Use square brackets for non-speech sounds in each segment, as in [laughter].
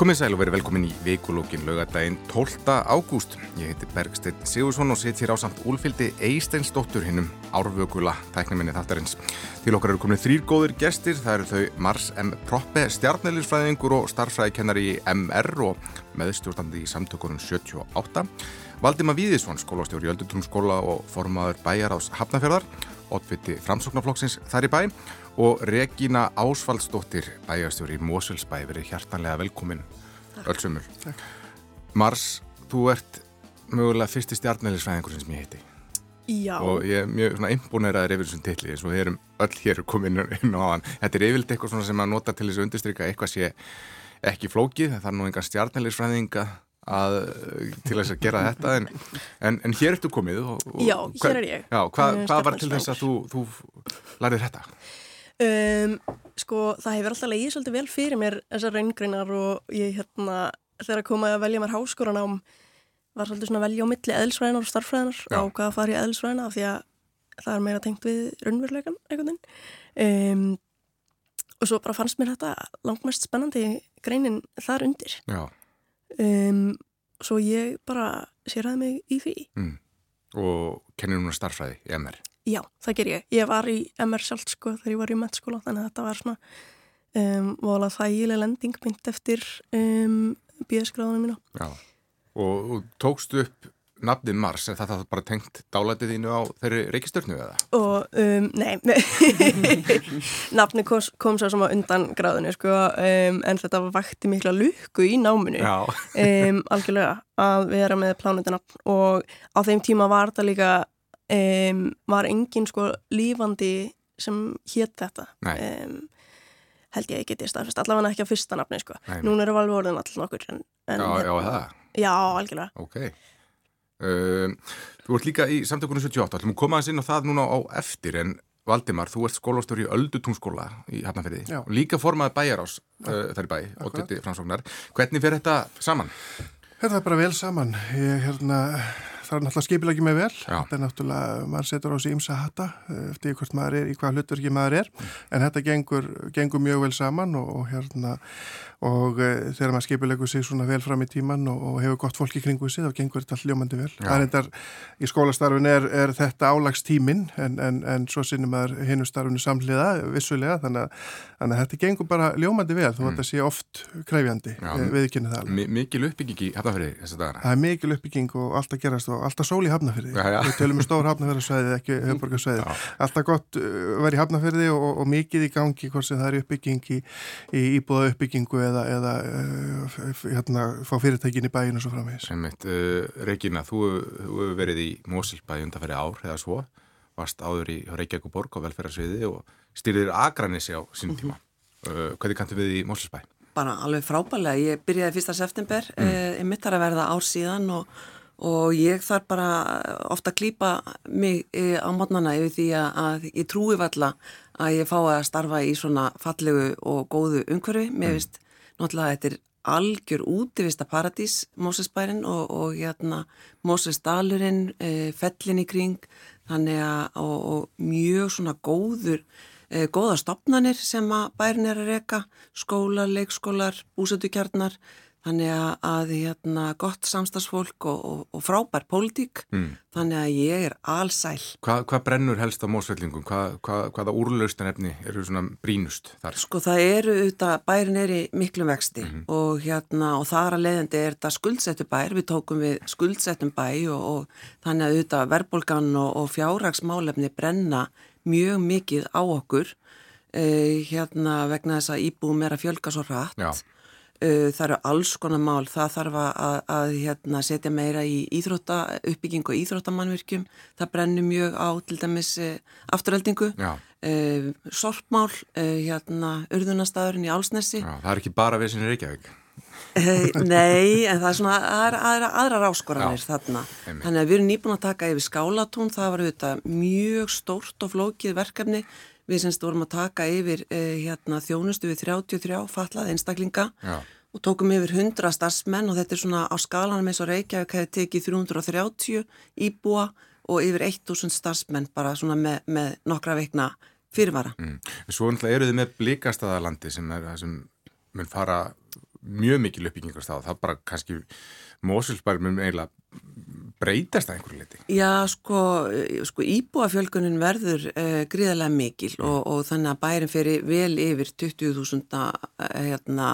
Komið sæl og verið velkomin í vikulókin lögadaginn 12. ágúst. Ég heiti Bergstedt Sigursson og sitt hér á samt úlfyldi Eisteinsdóttur hinnum árvökula tæknuminni þáttarins. Til okkar eru komin þrýr góðir gestir, það eru þau Mars M. Proppe, stjarnælisfræðingur og starfræðikennari í MR og meðstjórnandi í samtökunum 78. Valdima Víðisson, skólastjóri í Öldutúmskóla og formaður bæjar ás Hafnafjörðar, oddviti framsóknarflokksins þær í bæ og Regína Ásvaldsdóttir, bæjarstjóri í Moselsbæ, verið hjartanlega velkomin öllsumur. Mars, þú ert mögulega fyrsti stjarnælisfræðingur sem ég heiti. Já. Og ég er mjög imponeraður yfir þessum tilli eins og við erum öll hér komin inn á hann. Þetta er yfirlega eitthvað sem að nota til þess að undirstryka eitthvað sé ekki flókið, það er nú enga stjarnælisfræðinga að, til þess að gera þetta en, en, en hér ertu komið og, og, Já, hér er ég. Já, hva, hvað var til þess að þú, þú lærið þetta? Um, sko, það hefur alltaf legið svolítið vel fyrir mér þessar reyngreinar og ég hérna, þegar komaði að velja mér háskóranám var svolítið svona að velja á milli eðlisfræðinar og starffræðinar Já. á hvað að fara í eðlisfræðina af því að það er meira tengt við raunveruleikan einhvern veginn um, og svo bara fannst mér þetta langmest spennandi greinin þar undir Já, um, svo ég bara sérhaði mig í því mm. og kennir núna starffræði í MR. Já, það ger ég. Ég var í MR sjálf sko þegar ég var í mettskóla þannig að þetta var svona um, vola þægileg lending mynd eftir um, bíðskráðunum mína. Já, og, og tókstu upp nafnið Mars, er það bara tengt dálætið þínu á þeirri reykistörnu eða? Og, um, nei, [laughs] nafni kom, kom svo sem á undan gráðinu sko um, en þetta vakti mikla lukku í náminu. [laughs] Um, algjörlega að vera með plánutinafn og á þeim tíma var þetta líka um, var engin sko lífandi sem hétt þetta. Um, held ég ekki staðfest, allavega ekki á fyrsta nafni sko. Núna eru alveg orðin allir nokkur en, en, já, já, hérna- það, já, algjörlega. Ok. Um, þú ert líka í samtökunum 78, ætlum að koma aðeins inn á það núna á eftir en Valdimar, þú ert skólastjóri í Öldutúnskóla í Hafnarferði líka formaði bæjarás uh, þar í bæ, óttiti framsóknar. Hvernig fer þetta saman? Þetta er bara vel saman. Ég, hérna, það er náttúrulega skipilagi með vel. Þetta er náttúrulega, maður setur á sig ímsa hatta eh, eftir hvort maður er, í hvað hlutverki maður er. En þetta gengur, gengur mjög vel saman og, og hérna, og e, þegar maður skipilegur sig svona vel fram í tíman og, og hefur gott fólk í kringu sig, þá gengur þetta allt ljómandi vel. Er endar, í skólastarfin er, er þetta álagstímin, en, en, en svo sinnum maður hinu starfinu samhliða, vissulega, þannig að, þannig að þetta gengur bara ljómandi vel, þó að þetta sé oft krefjandi, Já. e, viðkynni það alveg. Mi mikil uppbygging í Hafnarferði þessa dagana? Það er mikil uppbygging og alltaf gerast og alltaf sól í hafnafyrði. Við tölum um stór hafnafyrðarsvæði, ekki höfborgarsvæði. [laughs] Já. Alltaf gott uh, verið í hafnafyrði og, og mikið í gangi hvort sem það er uppbygging í, í uppbyggingu eða, eða f- hérna, fá fyrirtækin í bæinu svo framvegis. Einmitt, uh, Regína, þú þú hefur verið í Mosilbæ undanfæri ár eða svo, varst áður í Reykjavík og Borg á velferðarsviði og styrðir Akranissi á sínum tíma. Uh, hvernig kanntu við í Mosilbæ? bara alveg frábælega. Ég byrjaði fyrsta september, mm. mitt þar að verða ár síðan og, og ég þarf bara ofta að klýpa mig á mótnana yfir því að, að ég trúi valla að ég fá að starfa í svona fallegu og góðu umhverfi. Mér finnst náttúrulega þetta er algjör útivista paradís, Mósesbærin og, og hérna Mósesdalurinn, e, fellin í kring, þannig að og, og mjög svona góður e, góða stopnanir sem að bærin er að reka, skólar, leikskólar, búsötukjarnar, þannig að, hérna, gott samstagsfólk og, og, og frábær pólitík, Mm. þannig að ég er allsæl. Hvað hva brennur helst á Mósfellingum? Hva, hva, hvaða úrlaustan eru svona brínust þar? Sko það eru auðvitað, bærin er í miklum vexti og hérna og þar að leiðandi er þetta skuldsettu bær, við tókum við skuldsettum bæ og, og þannig að auðvitað verðbólgan og, og fjárraksmálefni brenna mjög mikið á okkur uh, hérna vegna þess að íbúum er að fjölga svo hratt. Já. Uh, það eru alls konar mál, það þarf að, að, að hérna, setja meira í íþrótta, uppbygging og íþróttamannvirkjum, það brennur mjög á til dæmis uh, afturöldingu, Já, uh, sorpmál, uh, hérna, urðunastæðurinn í Álsnesi. já, það er ekki bara við sinni Reykjavík. Eh, Nei, en það er svona aðra, aðra, aðrar áskoranir Já, þarna. einmitt. Þannig að við erum nýbúin að taka yfir skálatún, það var auðvitað mjög stórt og flókið verkefni. Við semst vorum að taka yfir eh, hérna, þjónustu við 33 fallað einstaklinga Já, og tókum yfir 100 starfsmenn og þetta er svona á skalanum eins og Reykjavík hefði tekið 330 íbúa og yfir 1000 starfsmenn bara svona með, með nokkra veikna fyrirvara. mm. Svo eru þið með blikastaðalandi sem er það sem mun fara mjög mikil uppbyggingarstað það bara kannski Mosulsbær mun eiginlega breytast að einhverju liti? Já, sko, sko íbúafjölgunin verður uh, gríðarlega mikil mm. og, og þannig að bærin fyrir vel yfir 20.000 hérna,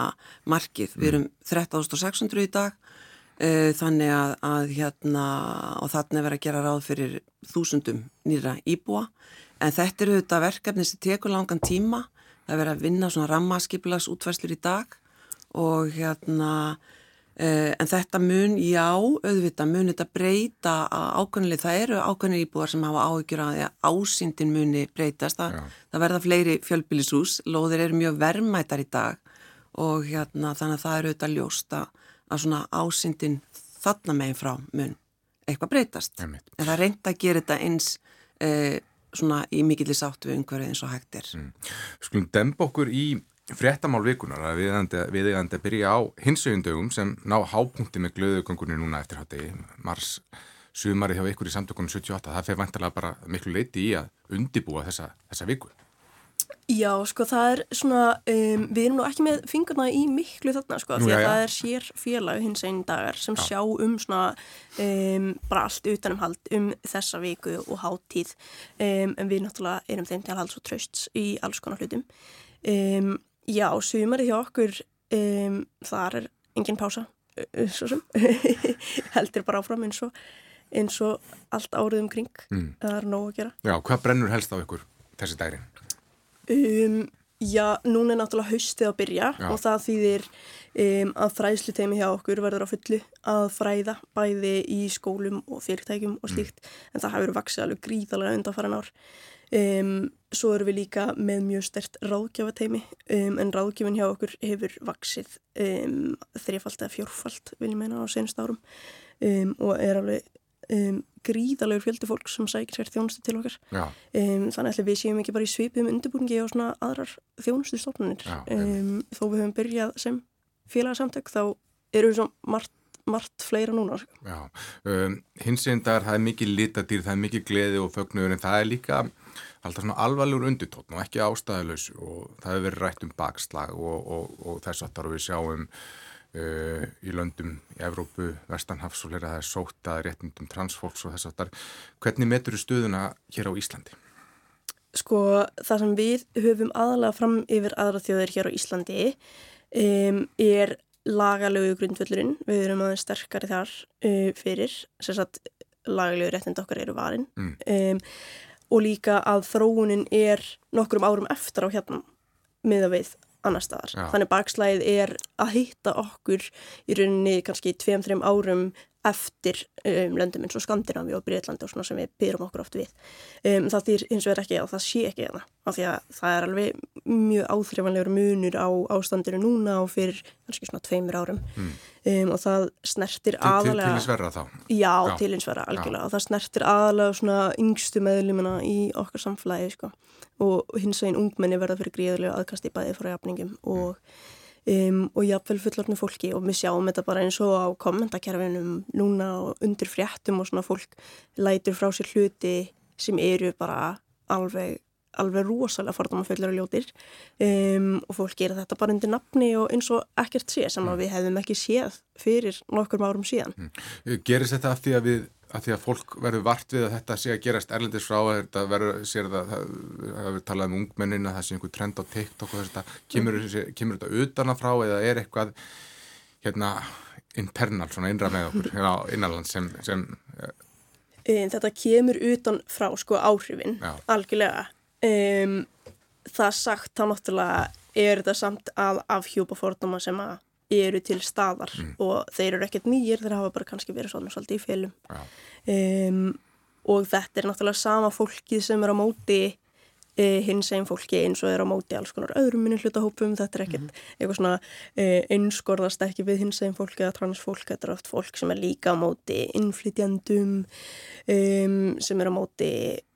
markið. Mm. Við erum 13.600 í dag uh, þannig að, að hérna, og að vera að gera ráð fyrir þúsundum nýra íbúa en þetta eru þetta verkefni sem tekur langan tíma. Það verður að vinna svona rammaskipilags útvæslur í dag og hérna en þetta mun, já, auðvitað mun þetta breyta ákveðinlega, það eru ákveðinlega íbúar sem hafa áhyggjur að ásýndin muni breytast, það, það verða fleiri fjölbílisús, lóðir eru mjög verðmættar í dag og hérna þannig að það eru auðvitað ljósta að svona ásýndin þarna megin frá mun eitthvað breytast, Einmitt. en það reynda að gera þetta eins uh, svona í mikillis áttu við umhverfið eins og hægt er. Mm. Skulum demba okkur í fréttamál vikunar að við eigandi að byrja á hinsauðundögum sem ná hápunkti með glöðugöngunni núna eftir háttegi mars sumari hjá ykkur í samtökunum 78 það fyrir vantarlega bara miklu leiti í að undibúa þessa, þessa viku Já, sko það er svona um, við erum nú ekki með fingurna í miklu þarna sko, Nú, því að já, já. það er sér félag hins einn dagar sem Já. sjá um svona um, bara allt utanumhald um þessa viku og hátíð um, en við náttúrulega erum þeim til halds og trösts í alls konar hlutum um, Já, sumarið hjá okkur um, þar er engin pása svo sem [laughs] heldur bara áfram eins og, eins og allt árið um kring Mm. það er nóg að gera Já, hvað brennur helst á ykkur þessi dærin? Um, já, núna er náttúrulega haustið að byrja Já. og það þýðir um, að fræðslu teimi hjá okkur verður á fullu að fræða bæði í skólum og fyrirtækjum og slíkt en það hefur vaksið alveg gríðalega undanfæran ár. Um, svo erum við líka með mjög stert ráðgjafateimi um, en ráðgjafin hjá okkur hefur vaksið um, þrifald eða fjórfald vil ég meina á senst árum um, og er alveg gríðalegur fjöldi fólk sem sækir sér þjónustu til okkar. Þannig að við séum ekki bara í svipum undirbúningi og svona aðrar þjónustu stofnunir. Þó við höfum byrjað sem félagsamtök þá eru við svo margt, margt fleira núna. sko. já um, Hinsindar, það er mikið litadýr það er mikið gleði og fögnuður en það er líka alltaf svona alvarlegur undirtótt og ekki ástæðulegs og það hefur verið rætt um bakslag og, og, og þess aftar og við sjáum uh, í löndum í Evrópu, Vestanhafs og hlera það er sótt að réttindum transfólks og þess aftar hvernig metur þú stuðuna hér á Íslandi? Sko það sem við höfum aðalega fram yfir aðra þjóðir hér á Íslandi um, er lagalögu grundvöllurinn. Við erum aðeins sterkari þar uh, fyrir, sagt lagalögu réttind okkar eru varin. Mm. Um, og líka að þróunin er nokkrum árum eftir á hérna miða við annar staðar. Já. Þannig bakslæðið er að hitta okkur í rauninni kannski tveim-þreim árum eftir um, löndum eins og Skandinavi og Breitlandi og svona sem við byrjum okkur oft við. Um, það þýr hins vegar ekki að það sé ekki það. Af því að það er alveg mjög áþreifanlegur munur á ástandinu núna og fyrir kannski svona tveimur árum. Mm. Um, og það snertir Til, til, aðalega... til sverra þá? Já, Já. til eins vera algjörlega og það snertir aðalega svona yngstu meðlumina í okkar samfélagi sko. og hins veginn ungmenni verða fyrir gríðarlega aðkast í bæði frá jafningum og, um, og jafnvel fullornu fólki. Og við sjáum þetta bara eins og á kommentakerfinum núna og undir fréttum og svona fólk lætur frá sér hluti sem eru bara alveg alveg rosalega fordómafullir og ljótir. Um, og fólk gera þetta bara undir nafni og eins og ekkert sé sem að við hefðum ekki séð fyrir nokkur árum síðan. Gerist þetta af því að við að því að fólk verður vart við að þetta sé að gerast erlendis frá að þetta verður, sér það, það, það verður talað um ungmennin að það sé einhver trend á TikTok og þetta, kemur, mm. kemur þetta utanaf frá eða er eitthvað hérna internal, svona innra með okkur hérna innanland sem, sem Um, þetta kemur utan frá sko áhrifin, Já. algjörlega. Um, það sagt þá náttúrulega er þetta samt að afhjúpa fordóma sem að eru til staðar og þeir eru ekkert nýjir, þeir hafa bara kannski verið svona svolítið í félum. Um, og þetta er náttúrulega sama fólkið sem er á móti uh, hins einn fólki eins og er á móti alls konar öðrum minni hlutahópum, þetta er ekkert eitthvað svona uh, einskorðast ekki við hins einn fólki eða transfólk, þetta er oft fólk sem er líka á móti innflytjandum um, sem er á móti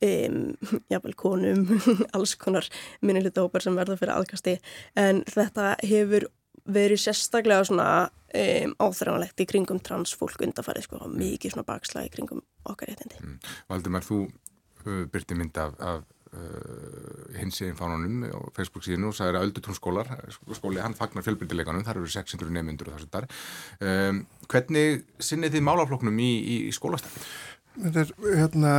um, [laughs] jafnvel konum [laughs] alls konar minni hlutahópar sem verða fyrir aðkasti. En þetta hefur verið sérstaklega svona um, áþræfanlegt í kringum transfólk undarfærið sko, mikið svona bakslag í kringum okkar réttindi. Valdimar, þú uh, byrti mynd af, af uh, hins eginn fánunum á Facebook síðan og það er Öldutúnskólar skóli, hann fagnar fjölbyrdileikanum, þar eru 600 nefnundur og þessu þar. Um, hvernig sinnið þið málafloknum í, í, í skólastæði? Þetta er, hérna,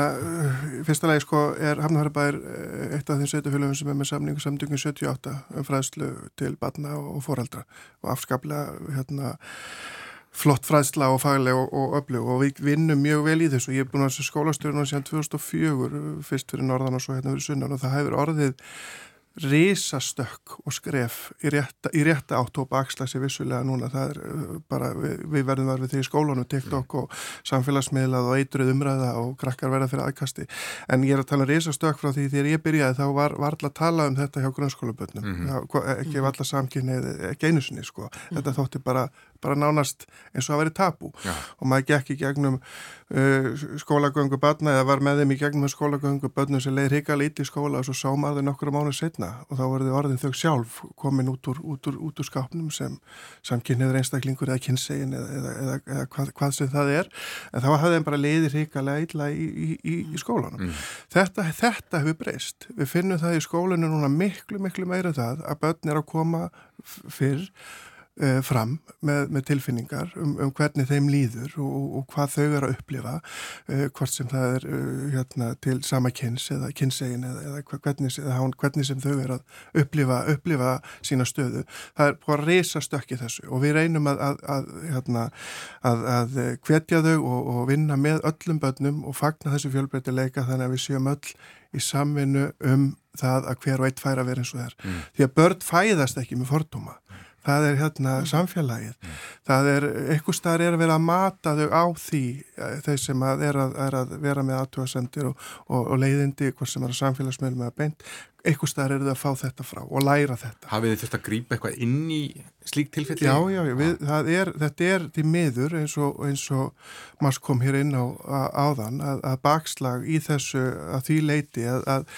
fyrsta lagi sko er Hafnarfjörðabær eh, eitt af þeim sveitufélagum sem er með samningu samtöngum 78 um fræðslu til barna og fóraldra og afskaplega, hérna, flott fræðsla og fagleg og, og öflug og við vinnum mjög vel í þessu. Ég er búin að þessu skólastjórnum síðan 2004, fyrst fyrir norðan og svo hérna fyrir sunnan og það hefur orðið risastökk og skref í rétta, í rétta átt og baksla sér vissulega núna það er uh, bara, við, við verðum verið við því í skólanu TikTok og samfélagsmiðlað og eitruð umræða og krakkar verða fyrir aðkasti en ég er að tala um risastökk frá því þegar ég byrjaði þá var, var alltaf að tala um þetta hjá grunnskólabötnum mm -hmm. ekki alltaf samkynnið ekki einu sinni sko, mm -hmm. þetta þótti bara bara nánast eins og að veri tabu Já. og maður gekk í gegnum uh, skólagöngu badna eða var með þeim í gegnum skólagöngu badna sem leiði hrika lítið skóla og svo sá maður nokkru mánu setna og þá þau orðin þau sjálf komin út úr, út úr, út úr skápnum sem samkynniður einstaklingur eða kynsegin eða, eða, eða, eða hvað, hvað sem það er en þá hafði þeim bara leiði hrika leila í, í, í, í skólanum. Mm. Þetta, þetta hefur breyst. Við finnum það í skólanu núna miklu, miklu meira það að börn er að koma fyrr fram með, með tilfinningar um, um hvernig þeim líður og, og hvað þau eru að upplifa uh, hvort sem það er uh, hérna, til sama kynns eða kynnsegin eða, eða hvernig, eða hvernig sem þau eru að upplifa, upplifa sína stöðu. Það er búin að reysa stökki þessu og við reynum að, að, að, hérna, að hvetja þau og, og vinna með öllum börnum og fagna þessu fjölbreytileika þannig að við séum öll í samvinnu um það að hver og eitt fær að vera eins og þær. Mm. Því að börn fæðast ekki með fordóma. Það er hérna mm. samfélagið mm. það er, eitthvað starf er að vera að mata þau á því eh, þeir sem að er að, er að vera með aðtjóðasendir og, og, og leiðindi, hvort sem er að samfélagsmiðlum eða beint, eitthvað starf er þau að fá þetta frá og læra þetta. Hafið þið þurft að grípa eitthvað inn í slík tilfelli? Já, já, við, er, þetta er því miður eins og, eins og maður kom hér inn á áðan að, að bakslag í þessu að því leiti að, að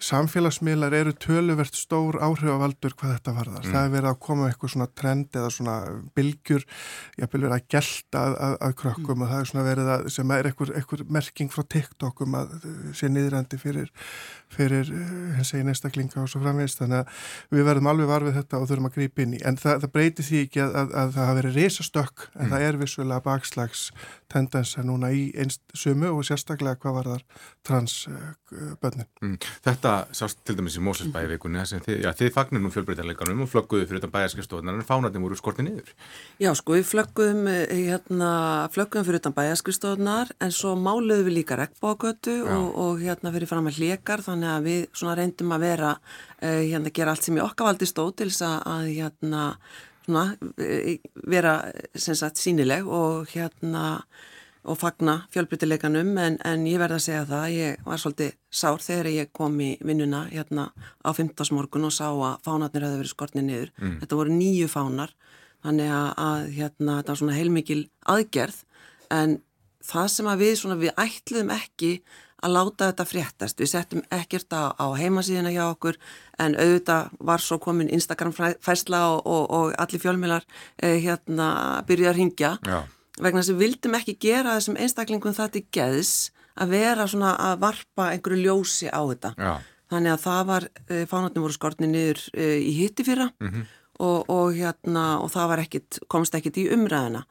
Samfélagsmiðlar eru töluvert stór áhrifavaldur hvað þetta varðar. Mm. Það er verið að koma eitthvað svona trend eða svona bylgjur, ég haf verið að gelta að, að, að krökkum mm. og það er svona verið að, sem er eitthvað, eitthvað merking frá TikTokum að sé niðrandi fyrir, fyrir hins egin einstaklinga og svo framvegist. Þannig að við verðum alveg varfið þetta og þurfum að grípa inn í. En það, það breyti því ekki að það hafa verið resastökk en mm. það er vissulega bakslags tendensa núna í einst sumu og sérstaklega hvað var þar transbönnin. Mm. Þetta sást til dæmis í Mósesbæi vikunni þess að þið, þið fagnir nú fjölbreytanleikanum og flögguðu fyrir þetta bæjarskristofunar en fánatinn voru skortið niður. Já sko við flögguðum eh, hérna, flögguðum fyrir þetta bæjarskristofunar en svo máluðum við líka regnbókötu og, og hérna fyrir fram með hlikar þannig að við svona reyndum að vera uh, hérna gera allt sem í okkavaldi stóð til þess að hérna svona, e, vera sagt, sínileg og hérna og fagna fjölbrytileikanum en, en ég verða að segja það, ég var svolítið sár þegar ég kom í vinnuna hérna á 15. morgun og sá að fánarnir hefði verið skortnið niður. Mm. Þetta voru nýju fánar, þannig að, að hérna, þetta var svona heilmikil aðgerð en það sem að við, svona, við ætluðum ekki að láta þetta fréttast. Við settum ekkert á, á heimasíðina hjá okkur en auðvitað var svo komin Instagram fæsla og, og, og allir fjölmilar eh, hérna byrjuði að ringja Já. Vegna þess að við vildum ekki gera þessum einstaklingum þetta í geðs að vera svona að varpa einhverju ljósi á þetta. Já. Þannig að það var, eh, fánatni voru skortni niður eh, í hitti fyrra mm -hmm. og, og hérna og það ekkit, komst ekkit í umræðina.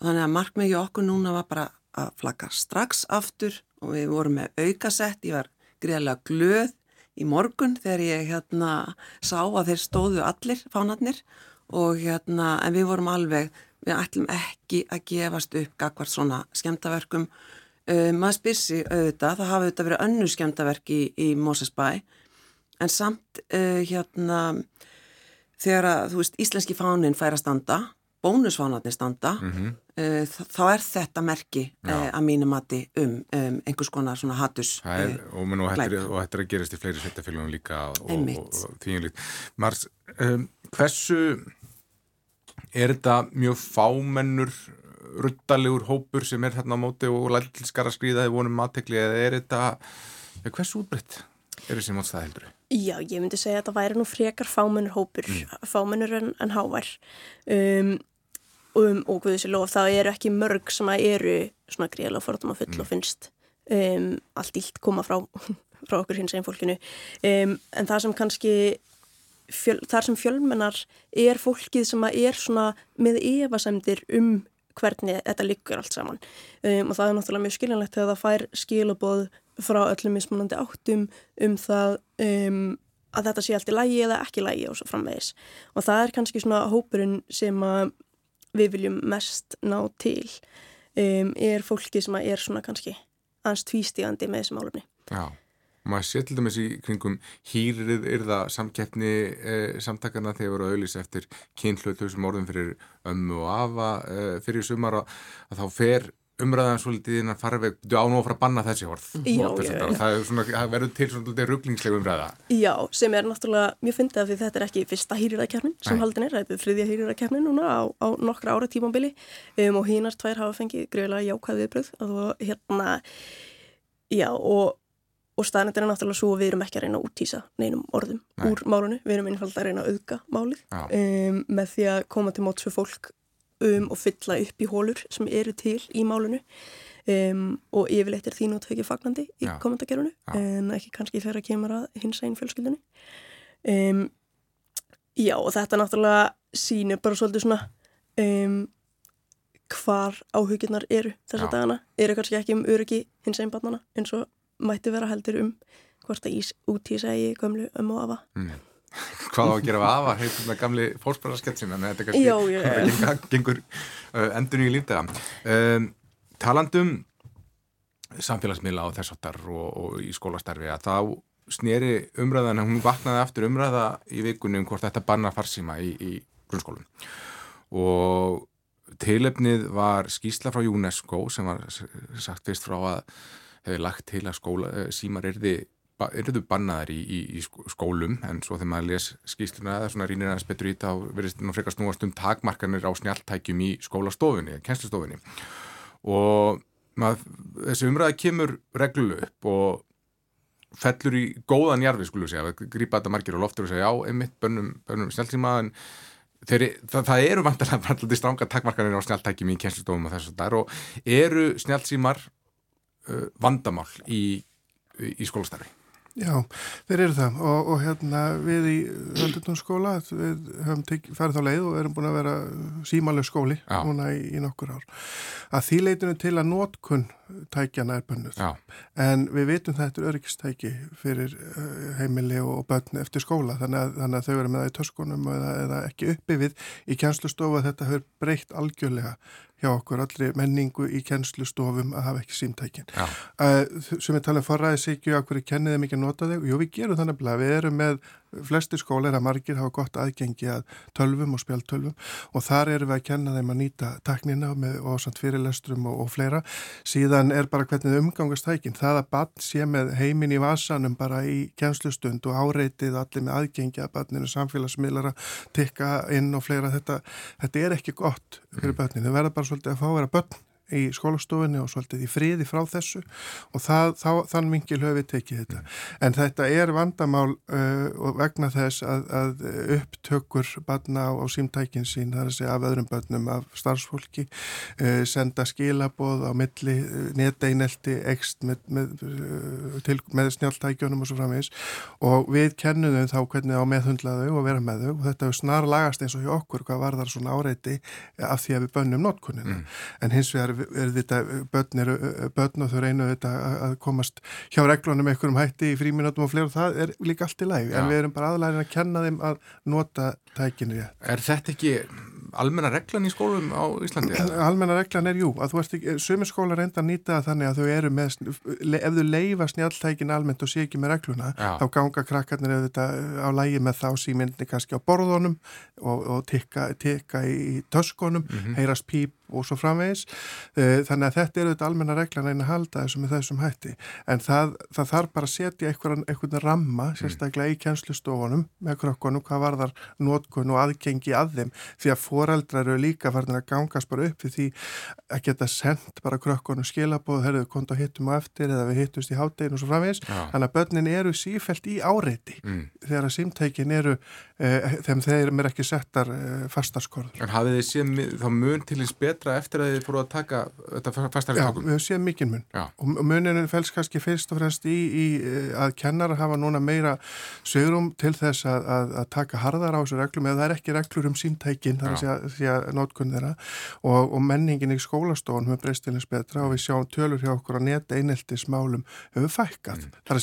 Þannig að markmiði okkur núna var bara að flagga strax aftur og við vorum með aukasett, ég var greiðlega glöð í morgun þegar ég hérna sá að þeir stóðu allir fánarnir og hérna en við vorum alveg, við ætlum ekki að gefast upp gagvart svona skemtaverkum. Uh, maður spyrsi auðvitað, það hafi auðvitað verið önnu skemtaverk í, í Mosesbæ en samt uh, hérna þegar að þú veist íslenski fánin fær að standa bónusfánarnir standa mm -hmm. uh, þá er þetta merki uh, að mínu mati um, um einhvers konar svona hattus uh, og, og þetta er að gerast í fleiri svettafélagum líka og, og þýjumlít Mars, um, hversu er þetta mjög fámennur ruttalegur hópur sem er hérna á móti og lælskar að skrýða þegar vonum aðtekli eða er þetta hversu útbreytt er þessi mótstað heldur? Já, ég myndi segja að það væri nú frekar fámennur hópur, mm. fámennur en, en hávær um, um, og við þessi lof það eru ekki mörg sem að eru svona gríðlega fordóma full mm. og finnst um, allt ílt koma frá [laughs] frá okkur hins einn fólkinu um, en það sem kannski fjöl, þar sem fjölmennar er fólkið sem er svona með evasemdir um hvernig þetta liggur allt saman. Um, og það er náttúrulega mjög skiljanlegt þegar það fær skilaboð frá öllum mismunandi áttum um það um, að þetta sé allt í lægi eða ekki lægi og svo framvegis. Og það er kannski svona hópurinn sem við viljum mest ná til. Um, er fólki sem er svona kannski aðeins tvístígandi með þessi málumni Já og maður sé til dæmis í kringum hýrið yrða samkeppni eh, samtakana þegar voru auðlis eftir kynhlutu sem orðum fyrir ömmu og afa eh, fyrir sumar að, að þá fer umræðan svolítið innan farveg á nú að fara að banna þessi orð. Já, já, já. það, svona, það verður til svolítið rugglingsleg umræða. Já, sem er náttúrulega mjög fyndið af því þetta er ekki fyrsta hýrirakeppnin sem haldin er, þetta er þriðja hýrirakeppnin núna á, á nokkra ára tímambili um, og hínar tvær hafa fengið greiðlega jákvæð viðbröð og hérna já og og staðnættin er náttúrulega svo að við erum ekki að reyna að útýsa neinum orðum Nei. úr málunni, við erum einfalda að reyna að auðga málið um, með því að koma til móts við fólk um og fylla upp í hólur sem eru til í málunni um, og yfirleitt er þín út ekki fagnandi í komendagerunu en ekki kannski þegar að kemur að hins einn fjölskyldunni. Um, Já og þetta náttúrulega sínir bara svolítið svona um, hvar áhugirnar eru þessa dagana, eru kannski ekki um öryggi hins einn barnana eins og mætti vera heldur um hvort að ís út í gömlu um og afa mm. [laughs] Hvað á að gera af afa heitum með gamli fórsparasketsin en þetta er kannski já, já, já. [laughs] gengur uh, endur í lífdega um, talandum samfélagsmiðla á þessartar og, og í skólastarfi að þá sneri umræðan hún vaknaði aftur umræða í vikunum hvort þetta banna farsíma í, í grunnskólum og tilefnið var skýsla frá UNESCO sem var sagt fyrst frá að hefði lagt til að skóla, eh, símar erði erðu bannaðar í, í, í skólum en svo þegar maður les skýsluna eða svona rínir aðeins betur í þetta þá verðist nú frekar snúast um takmarkanir á snjáltækjum í skólastofunni, kennslustofunni. Og maður, þessi umræða kemur reglu upp og fellur í góðan jarfi skulum segja, grípa þetta margir og loftur og segja já, einmitt bönnum, bönnum snjáltíma en þeir, það, það eru vantarlega alltaf stranga takmarkanir á snjáltækjum í kennslustofum og þess að það er eru snjáltímar uh, vandamál í, í skólastarfi. Já, þeir eru það og, og hérna við í Völdunskóla við höfum farið þá leið og erum búin að vera símaleg skóli Já. núna í, í nokkur ár. Að því leitinu til að nótkunn tækjana er bönnuð en við vitum þetta er öryggistæki fyrir uh, heimili og bönn eftir skóla þannig að, þannig að þau eru með það í töskunum eða, eða ekki uppi við í kjænslustofu að þetta höfur breytt algjörlega hjá okkur allri menningu í kennslustofum að hafa ekki símtækin. Uh, sem við tala um forræðisíkju, okkur er kenniðum ekki að nota þau? Jú, við gerum þannig að við erum með flesti skólar að margir hafa gott aðgengi að tölvum og spjaltölvum og þar erum við að kenna þeim að nýta taknina með ósamt fyrirlestrum og, og fleira. Síðan er bara hvernig umgangast tækin. Það að bann sé með heimin í vasanum bara í kennslustund og áreitið allir með aðgengi að banninu samfélagsmiðlara tikka inn og fleira. Þetta, þetta er ekki gott fyrir mm. banninu. Þau verða bara svolítið að fá að vera bönn í skólastofunni og svolítið í friði frá þessu og það, þá, þann mingil höfum við tekið þetta. En þetta er vandamál uh, vegna þess að, að upptökur barna á, á símtækin sín, það er að segja af öðrum barnum, af starfsfólki, uh, senda skilaboð á milli, uh, neteinelti, ekst með, með, uh, með snjáltækjunum og svo framins og við kennum þau þá hvernig á meðhundlaðu og vera með þau og þetta er snar lagast eins og hjá okkur hvað var þar svona áreiti af því að við bönnum notkuninu. Mm. En hins vegar er þetta börn, eru, börn og þau reynu þetta að komast hjá reglunum einhverjum hætti í fríminutum og fleira og það er líka allt í læg en við erum bara aðlæðin að kenna þeim að nota tækinu rétt. Er þetta ekki almenna reglan í skólum á Íslandi? [clears throat] Almenna reglan er jú, að þú ert ekki, sömur skóla reynda að nýta þannig að þau eru með, ef þau leifa snjáltækin almennt og sé ekki með regluna, Já. þá ganga krakkarnir auðvitað á lægi með þá símyndni kannski á borðunum og, og tikka, tikka í töskunum, mm -hmm. heyrast píp og svo framvegis eh, þannig að þetta er auðvitað almenna reglan einn að halda þessum með þessum hætti en það, það þarf bara að setja einhvern, einhvern ramma mm. sérstaklega í kjænslustofunum með krökkunum hvað var þar nótkun og aðgengi að þeim því að foreldrar eru líka farin að gangast bara upp því að geta sendt bara krökkunum skilabóð, herruðu konta hittum á eftir eða við hittumst í háttegin og svo framvegis ja. þannig að börnin eru sífælt í áreiti mm. þegar að símtækin eru eh, þeim þeir eru ekki settar uh, fastaskorður. En hafið þið séð þá mun til eins betra eftir að þið fóru að taka þetta fastaskorðum? Já, við hefum séð mikið mun Já. og muninu fels kannski fyrst og fremst í, í að kennar hafa núna meira sögurum til þess að, að, að taka harðar á þessu reglum eða það er ekki reglur um símtækin þar að segja nótkunn þeirra og, og menningin í skólastofun hefur breystilins betra og við sjáum tölur hjá okkur að neta eineltismálum hefur fækkað. Mm. Það er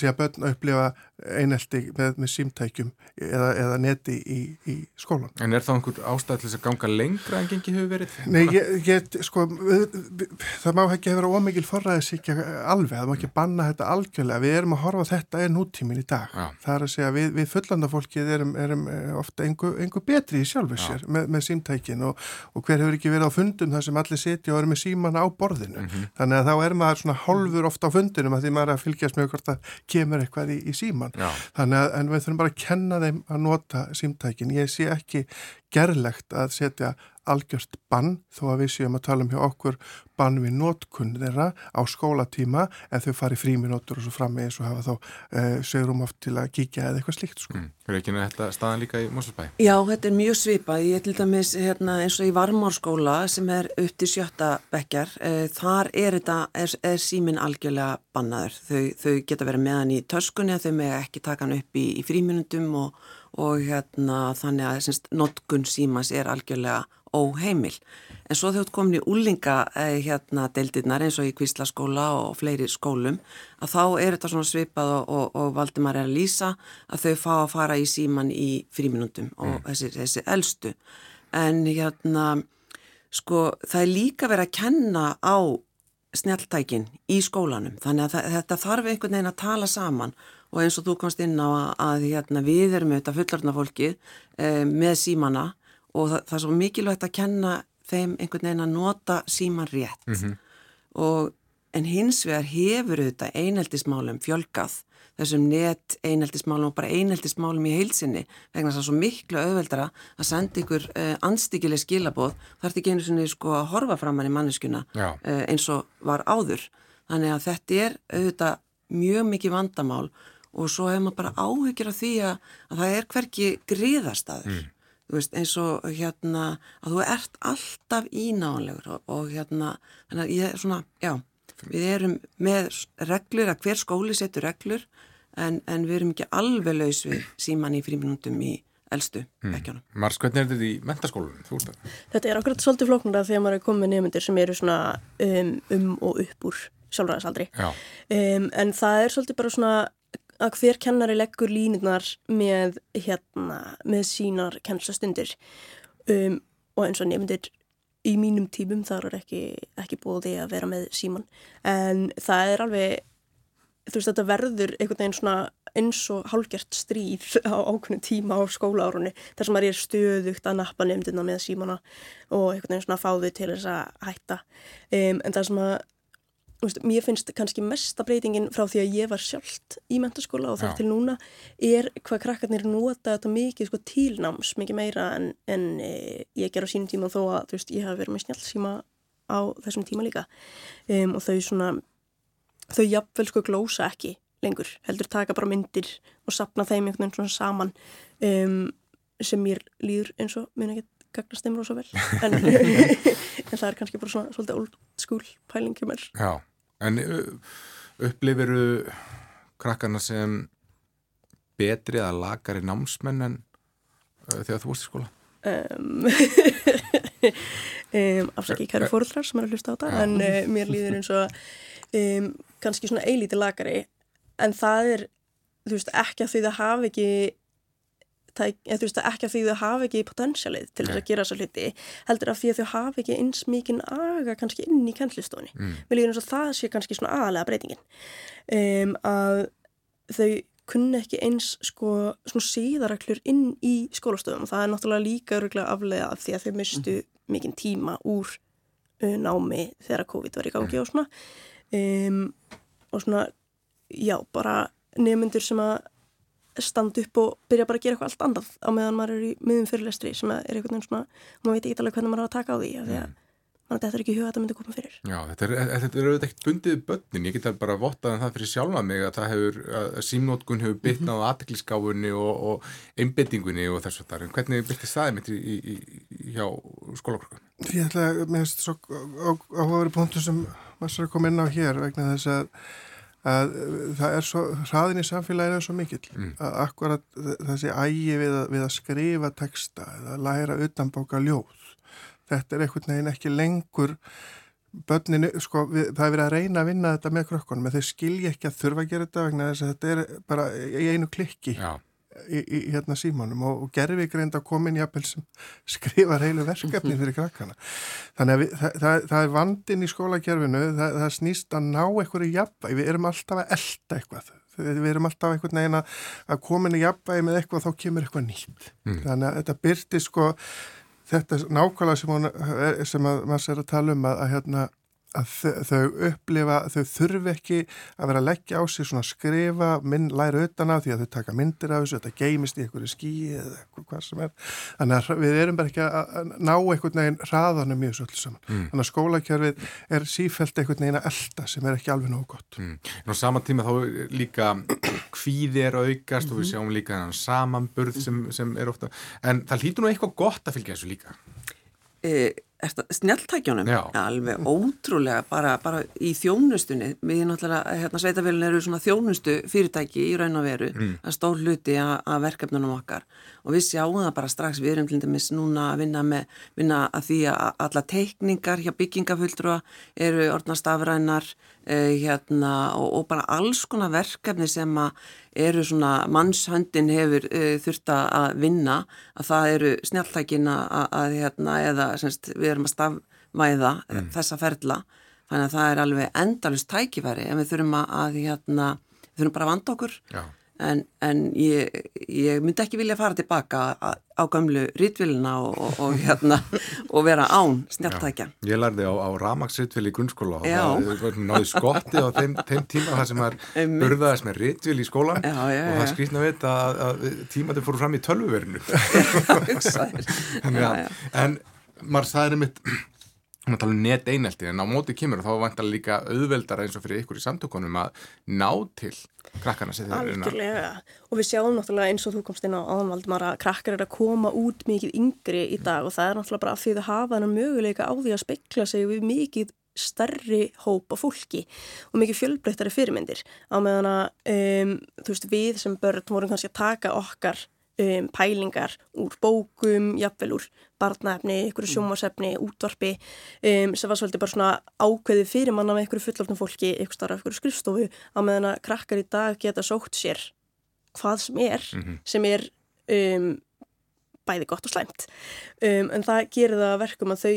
að einelti með, með símtækjum eða, eða neti í, í skólan. En er það einhver ástæð til þess að ganga lengra en gengi hefur verið? Nei, ég, ég, sko, það má ekki hefur ómikið forræðisíkja alveg, það má ekki banna þetta algjörlega. Við erum að horfa þetta er nútímin í dag. Já. Það er að segja við, við fullandafólkið erum, erum eh, ofta einhver, einhver betri í sjálfu sér með, með símtækin og, og hver hefur ekki verið á fundum þar sem allir setja og eru með símana á borðinu. Mm -hmm. Þannig að þá er maður svona hálfur ofta á fundinum að því maður er að fylgjast með hvort það kemur eitthvað í, í síman. Já. Þannig að við þurfum bara að kenna þeim að nota símtækin. Ég sé ekki gerlegt að setja algjört bann þó að við séum að tala um hjá okkur bann við nótkunn þeirra á skólatíma en þau fari fríminótur og svo fram með eins og hafa þá uh, eh, sögurum oft til að kíkja eða eitthvað slíkt sko. Mm. Fyrir ekki með þetta staðan líka í Moselsbæ? Já, þetta er mjög svipað. Ég til dæmis hérna, eins og í Varmárskóla sem er upp til sjötta bekkjar, uh, þar er, þetta, er, er símin algjörlega bannaður. Þau, þau geta verið meðan í töskunni að þau með ekki taka hann upp í, í fríminundum og, og hérna, þannig að notkun símas er algjörlega óheimil. En svo þjótt komin í úlinga eh, hérna deildirnar eins og í Kvíslaskóla og fleiri skólum að þá er þetta svona svipað og, og, og Valdimar er að lýsa að þau fá að fara í síman í fríminundum og mm. þessi, þessi eldstu. En hérna sko það er líka verið að kenna á snjáltækin í skólanum þannig að þetta þarf einhvern veginn að tala saman og eins og þú komst inn á að, að hérna, við erum auðvitað fullarna fólkið eh, með símana og það, það er svo mikilvægt að kenna þeim einhvern veginn að nota síman rétt. Mm -hmm. og en hins vegar hefur auðvitað einheldismálum fjölgað. Þessum net einheldismálum og bara einheldismálum í heilsinni vegna þess að svo miklu auðveldara að senda ykkur uh, anstíkileg skilaboð. Þarf þetta einu svona sko að horfa fram hann í manneskuna uh, eins og var áður. Þannig að þetta er auðvitað mjög mikið vandamál og svo hefur maður bara áhyggjur af því að, að það er hverki griðastaður. Mm veist eins og hérna að þú ert alltaf ínáðanlegur og, og hérna þannig að ég er svona, já, við erum með reglur að hver skóli setur reglur en, en við erum ekki alveg laus við síman í fríminúndum í eldstu vekkjana. Mm. Mars, hvernig er þetta í mentaskólunum? Þetta er akkurat svolítið flóknara þegar maður er komið nefndir sem eru svona um, um og upp úr sjálfræðisaldri um, en það er svolítið bara svona að hver kennari leggur línirnar með, hérna, með sínar kennslastundir um, og eins og nefndir í mínum tímum þar er ekki, ekki búið að vera með síman en það er alveg þú veist þetta verður einhvern veginn svona eins og hálgjert stríð [laughs] á ákveðinu tíma á skólaárunni þar sem maður er stöðugt að nappa nefndina með símana og einhvern veginn svona fáðu til þess að hætta. Um, en það sem að mér finnst kannski mesta breytingin frá því að ég var sjálft í mentaskóla og þar til núna er hvað krakkarnir nota þetta mikið sko, tilnáms, mikið meira en, en e, ég ger á sínum tíma þó að veist, ég hafi verið með snjálfsíma á þessum tíma líka. Um, og þau svona þau jafnvel sko glósa ekki lengur heldur taka bara myndir og sapna þeim einhvern veginn svona saman um, sem mér líður eins og mun ekki gagnast þeim rosa vel. En, [laughs] en það er kannski bara svona svolítið old school pæling hjá mér. Já En upplifiru krakkarna sem betri eða lagari námsmenn en uh, þegar þú vorst í skóla? Um, um, [laughs] afsaki kæru fóröldrar sem er að hlusta á það en uh, mér líður eins og um, kannski svona eilíti lagari en það er, þú veist, ekki að því það hafi ekki það, ég, þú veist ekki að því þau hafa ekki potensialið til þess að gera þessa hluti heldur að því að þau hafa ekki eins mikinn aga kannski inn í kennlistóni mm. við líðum eins og það sé kannski svona aðalega breytingin um, að þau kunna ekki eins sko svona síðaraklur inn í skólastofum og það er náttúrulega líka öruglega aflega af því að þau mistu mm. mikinn tíma úr uh, námi þegar COVID var í gangi mm. og svona um, og svona já bara nefnundur sem að standa upp og byrja bara að gera eitthvað allt annað á meðan maður er í miðum fyrirlestri sem er einhvern veginn svona, maður veit ekki alveg hvernig maður er að taka á því af því að mm. að þetta er ekki huga að þetta myndi koma fyrir Já, þetta er, þetta er auðvitað ekkert bundið bönnin, ég get bara vottað um það fyrir sjálfa mig að það hefur, að símnótkun hefur byttnað mm -hmm. á aðtikliskáfunni og, og einbettingunni og þess að það er hvernig byttist það mitt í, í, í, hjá skólakrökkum? Ég ætla að, mér finnst að að það er svo, hraðin í samfélaginu er svo mikill. Mm. að akkurat þessi ægi við að, við að skrifa texta eða læra utanbóka ljóð þetta er einhvern veginn ekki lengur börninu, sko, við, það er verið að reyna að vinna þetta með krökkunum en þeir skilja ekki að þurfa að gera þetta vegna þess að þetta er bara í einu klikki. Já í, í hérna símanum og, og gerfi greint að komin jafnvel sem [laughs] skrifa heilu verkefni fyrir krakkana. Þannig að við, það, það, það er vandin í skólagerfinu, það, það snýst að ná einhverju jafnvæg, við erum alltaf að elda eitthvað. Við erum alltaf einhvern veginn að komin í jafnvægi með eitthvað þá kemur eitthvað nýtt. Mm. Þannig að þetta byrti sko, þetta nákvæmlega sem, hún, sem að maður sér að tala um að, að hérna að þau upplifa, þau þurfi ekki að vera að leggja á sig svona skrifa, minn, læra utan á því að þau taka myndir af þessu, þetta geimist í einhverju skíi eða eitthvað hvað sem er þannig að við erum bara ekki að ná einhvern veginn raðanum mjög svolítið saman mm. þannig að skólakjörfið er sífælt einhvern veginn að elda sem er ekki alveg nógu gott mm. En á sama tíma þá líka hvíði er aukast mm -hmm. og við mhm. sjáum líka samanburð sem, sem er ofta en það hlýtur nú eitthvað gott að fylgja þessu líka e snjáltækjónum, alveg ótrúlega bara, bara í þjónustunni. Við náttúrulega, hérna sveitafélun eru svona þjónustu fyrirtæki í raun og veru. Mm. að stór hluti að verkefnunum okkar. Og við sjáum það bara strax, við erum til dæmis núna að vinna með, vinna að því að alla teikningar hjá byggingafulltrúa eru orðnastafrænar eh, hérna og, og bara alls konar verkefni sem eru svona mannshöndin hefur uh, þurft að vinna að það eru snjáltækin að, að hérna eða semst, við erum að stafvæða mm. þessa ferla. Þannig að það er alveg endalust tækifæri en við þurfum að, að hérna, við þurfum bara að vanda okkur. Já en, en ég, ég myndi ekki vilja fara tilbaka á, gömlu rítvilina og, og, og, hérna, og vera án snjáltækja. Ég lærði á, á Ramagsritvil í grunnskóla og já. það náði skotti á þeim, þeim tíma það sem er burðaðis með ritvil í skólan já, já, og það skrýtna að vita að, að tímaður fóru fram í tölvuverinu. [laughs] en maður það er mitt Við talum net einelti en á móti kemur og þá vantar líka auðveldara eins og fyrir ykkur í samtökunum að ná til krakkana þeir eru Algjörlega. Og við sjáum náttúrulega eins og þú komst inn á aðanvaldumar að krakkar eru að koma út mikið yngri í dag og það er náttúrulega bara að því þau hafa þennan möguleika á því að spekla sig við mikið starri hópa fólki og mikið fjölbreyttari fyrirmyndir. Á meðan að um, þú veist við sem börn vorum kannski að taka okkar um, pælingar úr bókum, jafnvel úr barnaefni, ykkur sjómasefni, útvarpi um, sem var svolítið bara svona ákveðið fyrir manna með ykkur fullofnum fólki ykkur starf, ykkur skrifstofu á meðan að krakkar í dag geta sótt sér hvað sem er, mm -hmm. sem er um, bæði gott og slæmt. Um, en það gerir það verkum að þau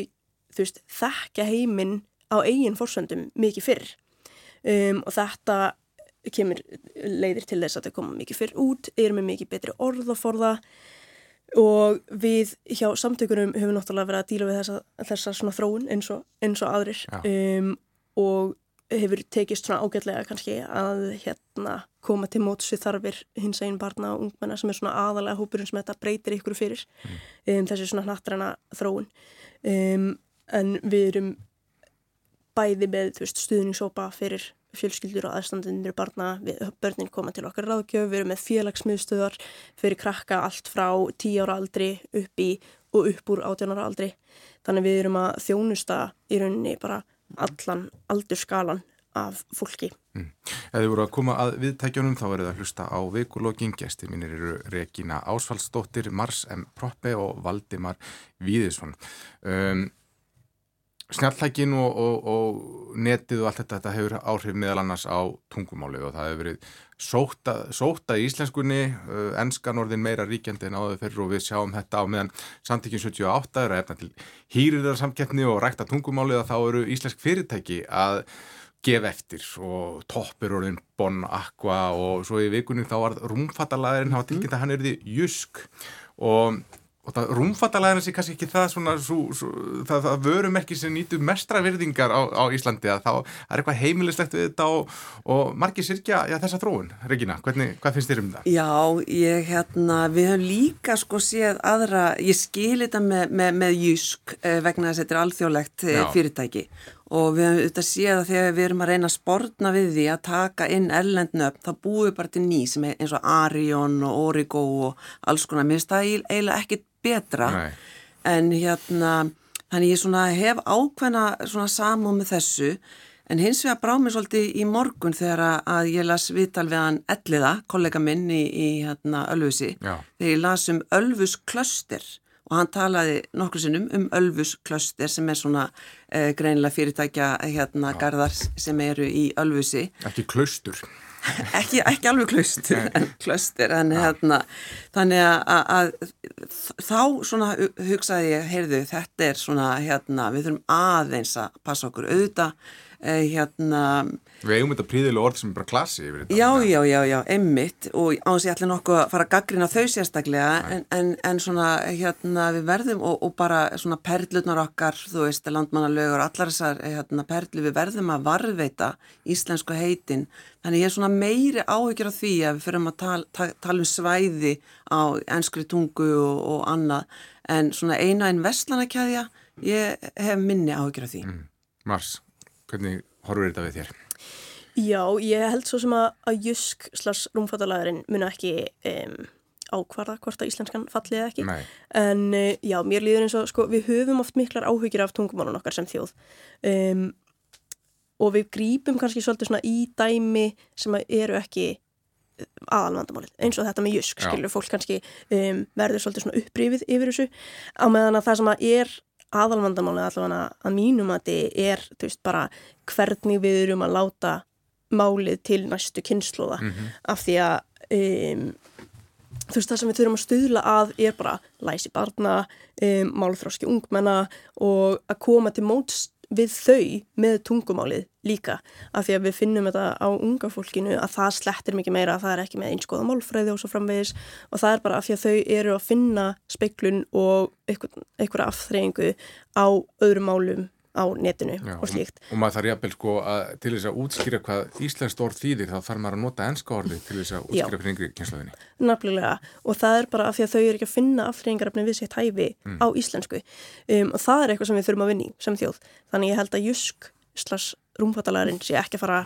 veist, þekka heiminn á eigin fórsöndum mikið fyrr. Um, og þetta kemur leiðir til þess að það koma mikið fyrr út, erum með mikið betri orðaforða og við hjá samtökunum höfum náttúrulega verið að díla við þessa, þessa svona þróun eins og, eins og aðrir. Um, og hefur tekist svona ágætlega kannski að hérna koma til mótsu þarfir hins einn barna og ungmenna sem er svona aðalega hópurinn sem þetta breytir ykkur fyrir. Mm. um, þessi svona hnattræna þróun. Um, en við erum bæði með stuðningsópa fyrir fjölskyldur og aðstandinir barna, við, börnin koma til okkar ráðgjöf, við erum með félagsmiðstöðar fyrir krakka allt frá 10 ára aldri upp í og upp úr 18 ára aldri. Þannig við erum að þjónusta í rauninni bara allan aldurskalan af fólki. Mm. Ef þið voru að koma að viðtækjunum þá það að hlusta á vikulogin. Gæsti mínir eru Regína Ásfaldsdóttir, Mars M. Proppe og Valdimar Víðisson. Um, Snjallækin og, og, og netið og allt þetta, þetta hefur áhrif meðal annars á tungumáli og það hefur verið sóta, sóta í íslenskunni, uh, ennskan orðin meira ríkjandi en áður fyrir og við sjáum þetta á meðan samtíkjum 78 er að efna til hýriðarsamkeppni og rækta tungumáli og þá eru íslensk fyrirtæki að gefa eftir og toppur orðin Bon Aqua og svo í vikunni þá var rúmfattalæðurinn, var tilkynnt að hann er því jusk og og þótt að rúmfattalæðin sé kannski ekki það svona, svo, svo, það, það vörumerki sem nýtu mestra virðingar á, á Íslandi að þá er eitthvað heimilislegt við þetta og, og margir sirkja já, þessa þróun. Regina, hvernig, hvað finnst þér um það? Já, ég hérna, við höfum líka sko séð aðra, ég skil þetta með, með, með júsk eh, vegna þess að þetta er alþjóðlegt eh, fyrirtæki og við höfum auðvitað séð að þegar við erum að reyna að sportna við því að taka inn erlendnöfn þá búum við bara til ný sem er eins og Arion og Origo og alls konar, mér finnst það eiginlega ekkit betra. Nei. en hérna þannig ég svona hef ákveðna svona samum með þessu. En hins vegar brá mér svolítið í morgun þegar að ég las viðtal við hann Elliða, kollega minn í, í hérna Ölfusi, þegar ég las um Ölfus klöster og hann talaði nokkur sinnum um Ölfus klöster sem er svona eh, greinlega fyrirtækja hérna Já. garðar sem eru í Ölfusi. Ekki klöstur. [laughs] ekki, ekki alveg klöstur en klöster en Já. hérna þannig að, að þá svona hugsaði ég, heyrðu þetta er svona hérna við þurfum aðeins að passa okkur auðvitað eh, hérna Við eigum þetta príðilega orð sem er bara klassi yfir þetta. Já, já, já, já, emmitt og ánast ég ætla nokkuð að fara að gaggrina þau sérstaklega en, en, en svona hérna við verðum og, og bara svona perlunar okkar, þú veist, landmannalögur, allar þessar hérna, perlu við verðum að varðveita íslensku heitin. Þannig ég er svona meiri áhyggjur af því að við fyrirum að tala, tala, tala um svæði á enskri tungu og, og annað en svona eina einn vestlanakæðja, ég hef minni áhyggjur af því. Mm. Mars, hvernig horfur þetta við þér? Já, ég held svo sem að, að Jusk slags rúmfattalæðurinn muni ekki um, ákvarða hvort að íslenskan fallið ekki. Nei. En uh, já, mér líður eins og sko, við höfum oft miklar áhugir af tungumálun okkar sem þjóð um, og við grípum kannski svolítið svona í dæmi sem eru ekki aðalvandamálið, eins og þetta með Jusk, skilur fólk kannski um, verður svolítið svona upprýfið yfir þessu á meðan að það sem að er aðalvandamálið allavega að mínum að þetta er, veist, bara hvernig við erum að láta málið til næstu kynnslóða mm -hmm. af því að um, þú veist það sem við þurfum að stuðla að er bara læsi barna um, málþróski ungmenna og að koma til móts við þau með tungumálið líka af því að við finnum þetta á unga fólkinu að það slettir mikið meira að það er ekki með einskoða málfræði og svo framvegis og það er bara af því að þau eru að finna speiklun og einhverja afþreyingu á öðrum málum á netinu Já, og slíkt. Og, maður þarf jafnvel sko að til þess að útskýra hvað íslenskt orð þýðir þá þarf maður að nota ennska orði til þess að útskýra fyrir yngri kynslaðinni. Nafnilega og það er bara af því að þau eru ekki að finna aftreyingarafni við sitt hæfi mm. á íslensku um, og það er eitthvað sem við þurfum að vinni sem þjóð. Þannig ég held að jusk slags rúmfattalærin sé ekki að fara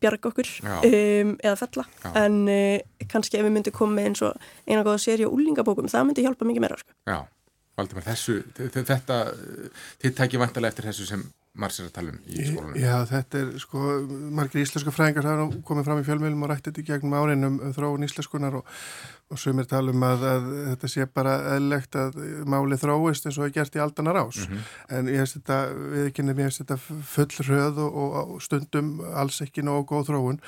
bjarga okkur um, eða fella Já. en uh, kannski ef við myndum koma eins og eina góða séri á úlingabókum það myndi hjálpa mikið meira sko. Já Valdimar, þessu, þetta, þið tækir vantarlega eftir þessu sem Mars er að tala um í skólunum. Já, þetta er sko, margir íslenska fræðingar hafa komið fram í fjölmjölum og rætti þetta í gegnum árinum um þróun íslenskunar og, og sumir tala um að, að þetta sé bara eðlegt að máli þróist eins og er gert í aldanar ás. Mm -hmm. En ég hef þetta, við ekki nefnum, ég hef þetta full röð og, og stundum alls ekki nógu góð þróun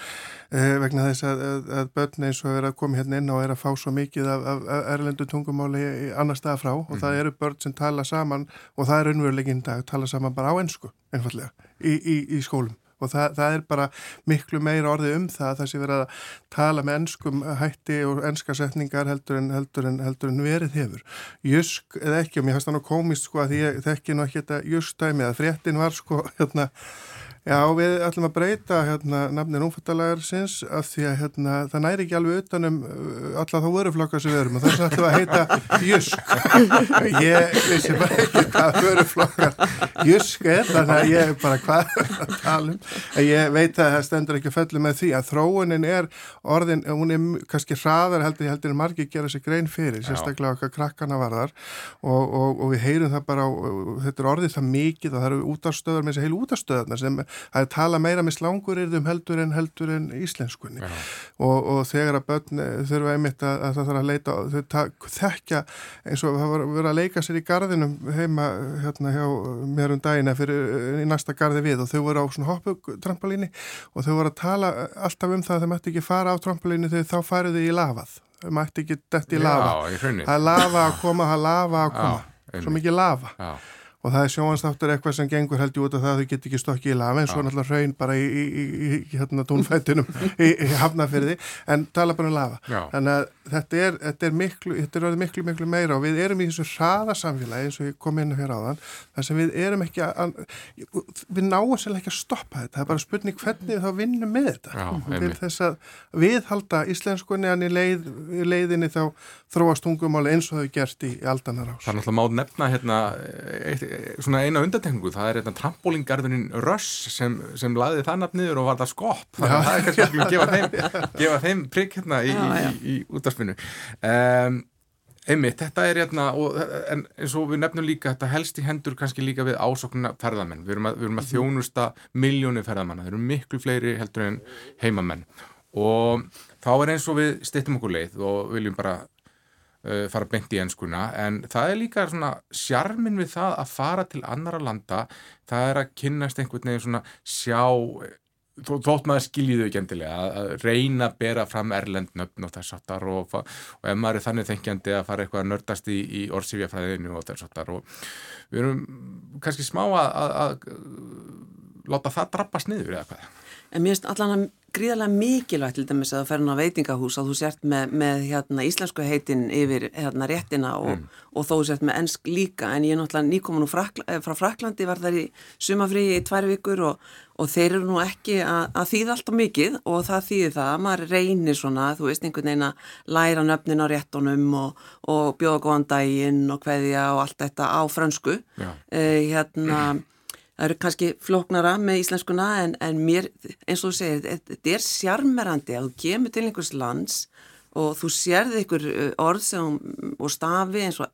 eh, vegna þess að, að, að börn eins og er að koma hérna inn og er að fá svo mikið af, af erlendu tungumáli annar stað frá og mm -hmm. það eru börn sem tala saman og það er unnveruleginn dag, tala saman bara á ennsku einfallega í, í, í skólum og það, það er bara miklu meira orðið um það það sé verið að tala með ennskum hætti og ennska setningar heldur en, heldur en, heldur en verið hefur. Jusk eða ekki og mér finnst það nú komist sko að ég þekki nú ekki þetta Juskdæmi að fréttin var sko hérna Já, við ætlum að breyta hérna, nafnir umfattalagarsins af því að hérna, það næri ekki alveg utanum uh, alla þá vöruflokkar sem við erum og þess að ætlum að heita Jusk. [laughs] Ég vissi bara ekki hvað vöruflokkar Jusk er, þannig að ég er bara hvað að tala um. Ég veit að það stendur ekki að fellu með því að þróunin er orðin, hún er kannski hraðar heldur, heldur en margir gera sér grein fyrir, sérstaklega okkar krakkana varðar og, og, og við heyrum það bara, og, þetta er orðið það mikið og það eru útastöðar með þessi heil útastöðarna sem er tala meira með slanguryrðum heldur en heldur en íslenskunni. Og, og þegar að börn eh, þurfa einmitt að, að það þarf að leita þau þekkja eins og það var að vera að leika sér í gardinum heima hérna hjá mér um dagina fyrir í næsta gardi við og þau voru á svona hopputrampolíni og þau voru að tala alltaf um það að þau mætti ekki fara á trampolíni þegar þá farið þau í lafað. Þau mætti ekki dætt í lafa Já, það er lafa að koma, það er lafa að koma. Já, svo mikið lafa Já og það er sjónvannstáttur eitthvað sem gengur held í út af það að þau get ekki stokki í lafi en svo náttúrulega hraun bara í, í, í, í hérna tónfættunum [laughs] í, hafnafyrði en tala bara um lafa. Já. þannig að þetta er, þetta er miklu þetta er orðið miklu miklu meira og við erum í þessu hraða samfélagi eins og ég kom inn hér áðan þar sem við erum ekki að við náum sérlega ekki að stoppa þetta. Það er bara spurning hvernig við þá vinnum með þetta. Já, til einmitt. þess að viðhalda íslenskunni en í leið, leiðinni þá þróast tungumáli eins og þau gert í, í aldanar ás Eitt, svona eina undantekningu, það er hérna, trampólingarðurinn Rush sem, sem laði það nafn niður og var það skopp þannig að það er kannski að gefa þeim, [laughs] gefa þeim prigg hérna í, í, í, í útdarfinu um, einmitt, þetta er hérna og, en eins og við nefnum líka þetta helst í hendur kannski líka við ásokna ferðamenn, við erum að, við erum að þjónusta miljónir ferðamanna, þeir eru miklu fleiri heldur en heimamenn. Og þá er eins og við stittum okkur leið og viljum bara uh, fara beint í enskuna. En það er líka svona sjarmin við það að fara til annara landa. Það er að kynnast einhvern veginn svona sjá þó, þótt maður skilji þau ekki endilega að, reyna að bera fram erlend nöfn og þess áttar og, og ef maður er þannig þengjandi að fara eitthvað að nördast í, í orsifjafræðinu og þess áttar og við erum kannski smá að, að, að láta það drabbast niður eða hvað? En mér finnst allan að gríðarlega mikilvægt til dæmis að þú ferðin á veitingahús að þú sért með, með hérna, íslensku heitin yfir hérna, réttina og, og þó þú sért með ensk líka. En ég er náttúrulega nýkomin Frakla, eh, frá Fraklandi var þar í sumafríi í tvær vikur og, og þeir eru nú ekki að, að þýða alltaf mikið og það þýðir það að maður reynir svona, þú veist einhvern veginn að læra nöfnin á réttunum og, og bjóða góðan daginn og kveðja og allt þetta á frönsku. Já. uh, hérna það eru kannski flóknara með íslenskuna en, en mér, eins og þú segir þetta er sjarmerandi að þú kemur til einhvers lands og þú sérði einhver uh, orð sem, og stafi eins og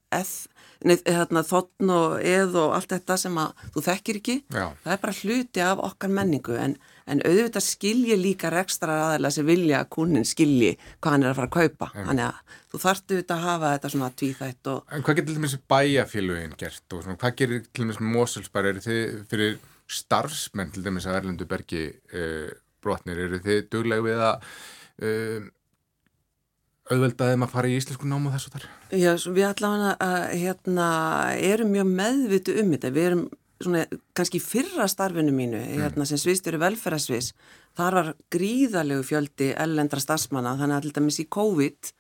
hérna, þotn og eð og allt þetta sem að þú þekkir ekki. Já. það er bara hluti af okkar menningu en, en auðvitað skilji líka rekstra aðeila sem vilja að kunnin skilji hvað hann er að fara að kaupa. Þannig að þú þarftu auðvitað að hafa þetta svona tvíþætt og En hvað getur til dæmis bæjafélögin gert og svona, hvað gerir til dæmis Moselsbar, eru þið fyrir starfsmenn til dæmis að Erlendu Bergi uh, brotnir, eru þið duglega við að uh, auðvelda þeim að fara í íslensku námu þessu þar? Já, við allavega að, hérna, erum mjög meðvitu um þetta. Við erum svona, kannski fyrra starfinu mínu, hérna, sem sviðstjóri velferðarsvis, þar var gríðalegu fjöldi ellendra starfsmanna, þannig að til dæmis í COVID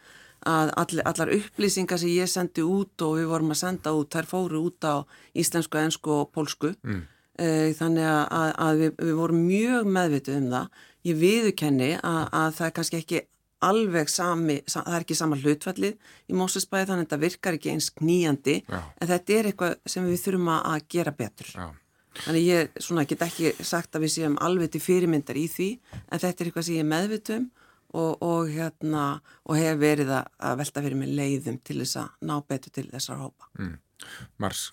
að all, allar upplýsingar sem ég sendi út og við vorum að senda út, þær fóru út á íslensku, ensku og pólsku. Mm. Þannig að, að, við, við vorum mjög meðvituð um það. Ég viðukenni að, að það er kannski ekki alveg sami, sa, það er ekki sama hlutfallið í Mósusbæði þannig að þetta virkar ekki eins knýjandi Já. en þetta er eitthvað sem við þurfum að gera betur. Já. Þannig ég svona, get ekki sagt að við séum alveg til fyrirmyndar í því en þetta er eitthvað sem ég er meðvitum og, og, hérna, og hef verið að, að velta fyrir mig leiðum til þess að ná betur til þessar hópa. Mm. Mars,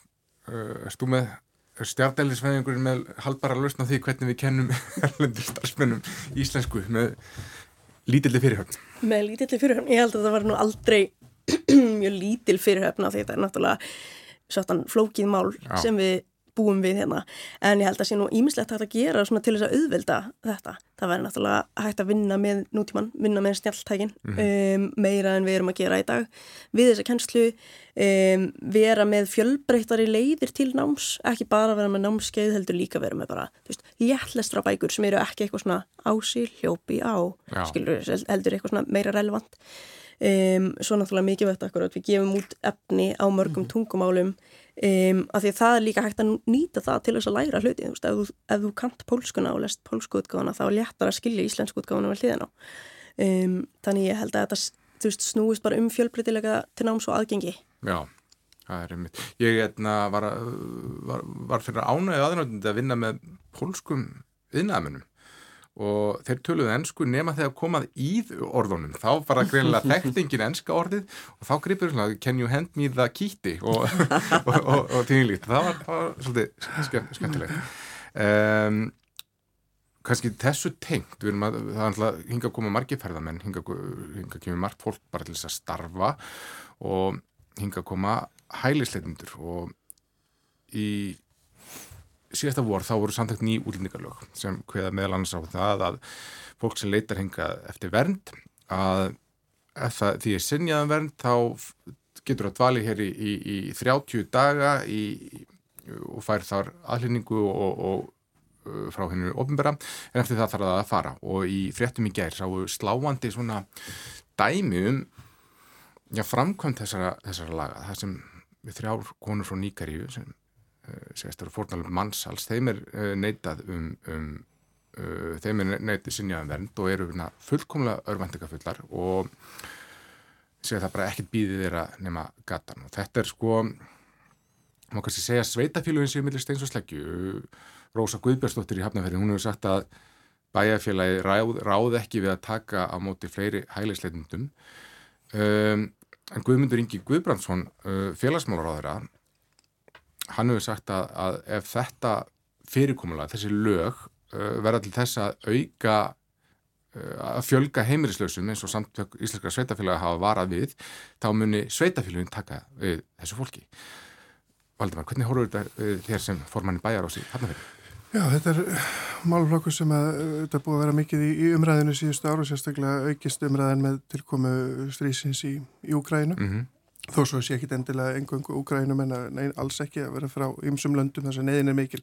uh, erst þú með stjárnælisveðingurinn með halbara lausn á því hvernig við kennum [laughs] erlendur starfsmennum íslensku með lítilli fyrirhörn? Með lítilli fyrirhöfn, ég held að það var nú aldrei [clears throat] mjög lítil fyrirhöfn af því þetta er náttúrulega svolítan flókið mál Já. sem við búum við hérna. En ég held að sé nú ímislegt hægt að gera til þess að auðvelda þetta. Það væri náttúrulega hægt að vinna með nútíman, vinna með snjáltækin um, meira en við erum að gera í dag. Við þessa kennslu um, vera með fjölbreyttari leiðir til náms, ekki bara vera með námskeið heldur líka vera með bara, léttlestra bækur sem eru ekki eitthvað svona ási, hljópi á, skilur, heldur eitthvað svona meira relevant um, svo náttúrulega mikilvægt akkur að við gefum út efni á mörgum tungumálum. Um, af því að það er líka hægt að nýta það til þess að læra hluti, þú veist, ef þú, ef þú kant pólskuna og lest pólsku útgáfuna þá er léttar að skilja íslensku útgáfuna vel hliðina á. Um, þannig ég held að þetta veist, snúist bara um fjölbreytilega til náms og aðgengi. Já, það er einmitt. Ég etna, var, að- var, var fyrir ánægið aðnáttundi að vinna með pólskum viðnæðamennum og þeir töluðu ennsku nema þegar komað í orðunum þá var það greinilega [laughs] þekkt engin ennska orðið og þá gripur svona can you hand me the kýtti og, og, og, og tíðinlíkt það var, var svolítið skemmt, skemmtilegt. Um, kannski þessu tengt við erum að, það er alltaf hinga að koma margir ferðamenn hinga, hinga kemur margt fólk bara til þess að starfa og hinga að koma hælisleitundur og í síðasta vor þá voru samtækt ný útlendingarlög sem hveða meðal annars á það að fólk sem leitar hinga eftir vernd að ef það, því er sinjaðan vernd þá getur það dvalið hér í, í, í 30 daga í, og fær þar aðlýningu og, og frá hennu ofnbæra en eftir það þarf það að fara. Og í fréttum í gær sáu sláandi svona dæmi um já, framkvæmt þessara, þessara laga það sem við þrjár konur frá Níkaríu sem eru fórnalum mannsals, þeim er uh, neitað um, um uh, þeim er neitið sinjaðan vernd og eru fullkomlega örvendingafullar og segja það bara ekkert býðið þeirra nema gatan. Og þetta er sko má kannski segja sveitafélugin sem millir steins og sleggju. Rósa Guðbjörnsdóttir í Hafnarferði, hún hefur sagt að bæjarfélagi ráð, ráð ekki við að taka á móti fleiri hægleisleitundum um, en Guðmundur Ingi Guðbrandsson uh, félagsmálaráðara hann hefur sagt að, að ef þetta fyrirkomulega, þessi lög uh, verða til þess að auka uh, að fjölga heimirislausum eins og samtök íslenskara sveitafélagi hafa varað við, þá muni sveitafélagin taka við þessu fólki Valdemar, hvernig horfur þetta þér sem formann bæjar á síðan Hafnarferði? Já, þetta er málflokkur sem að þetta búið að vera mikið í, í umræðinu síðustu áru, sérstaklega aukist umræðin með tilkomu strísins í, í Úkrænum. Mm -hmm þó svo sé ekki endilega engungu úgrænum en nein, alls ekki að vera frá ymsum löndum þess að neðin er mikil.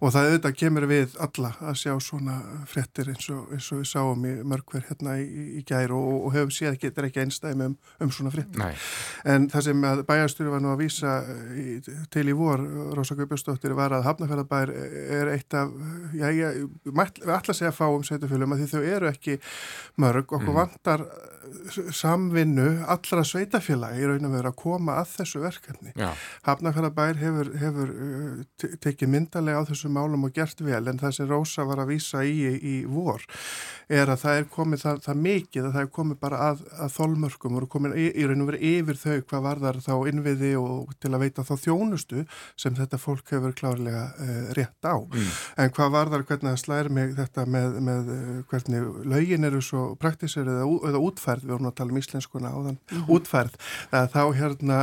Og það auðvitað kemur við alla að sjá svona frettir eins og, eins og við sáum í mörgver hérna í, í gæri og, og hefum séð ekki, þetta er ekki einstæmi um, um svona frettir en það sem bæjastjóri var nú að vísa í, til í vor, Rósa Guðbjörnsdóttir var að Hafnarfjörðabær er eitt af já, ég, ætla að segja að fá um sveitufölum að því þau eru ekki mörg, okkur mm. vantar samvinnu allra sveitafélagi í raun og veru að koma að þessu verkefni. Hafnarfjörðabær hefur, hefur uh, tekið myndalega á þessu málum og gert vel en það sem Rósa var að vísa í í vor er að það er komið það, það mikið að það er komið bara að, að þólmörkum og komið í, í raun og veru yfir þau hvað varðar þá innviði og til að veita þá þjónustu sem þetta fólk hefur klárlega uh, rétt á. Mm. En hvað varðar hvernig það slæðir mig þetta með, með uh, hvernig lögin eru svo praktísir eða, eða útfærð, við vorum að tala um íslenskuna á þann mm -hmm. útfærð, þá hérna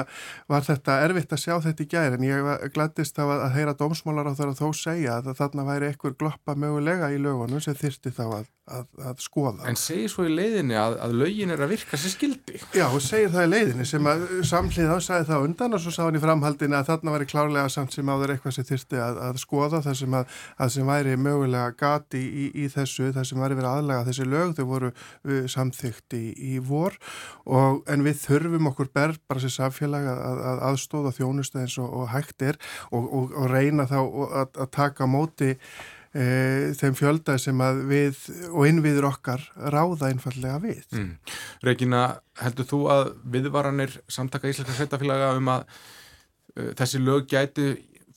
var þetta erfitt að sjá þetta í gæri en ég glættist á að, að heyra dómsmálar á þar að þó segja að þarna væri einhver gloppa mögulega í lögunum sem þyrsti þá að að, að skoða. En segir svo í leiðinni að, að lögin er að virka sér skildi? Já, og segir það í leiðinni sem að samlið ásæði það undan og svo sá hann í framhaldinu að þarna væri klárlega samt sem áður eitthvað sem þyrsti að, að skoða það sem að sem væri mögulega gati í, í þessu, það sem væri verið aðlega þessi lög, þau voru uh, samþygt í, í vor og en við þurfum okkur berð bara sér samfélag að aðstóða þjónustu eins og, og hægt er og, og, og reyna þá að taka móti e, þeim fjölda sem að við og innviður okkar ráða einfallega við. Mm. Regina, heldur þú að viðvaranir samtaka Íslandska sveitafélaga um að uh, þessi lög gæti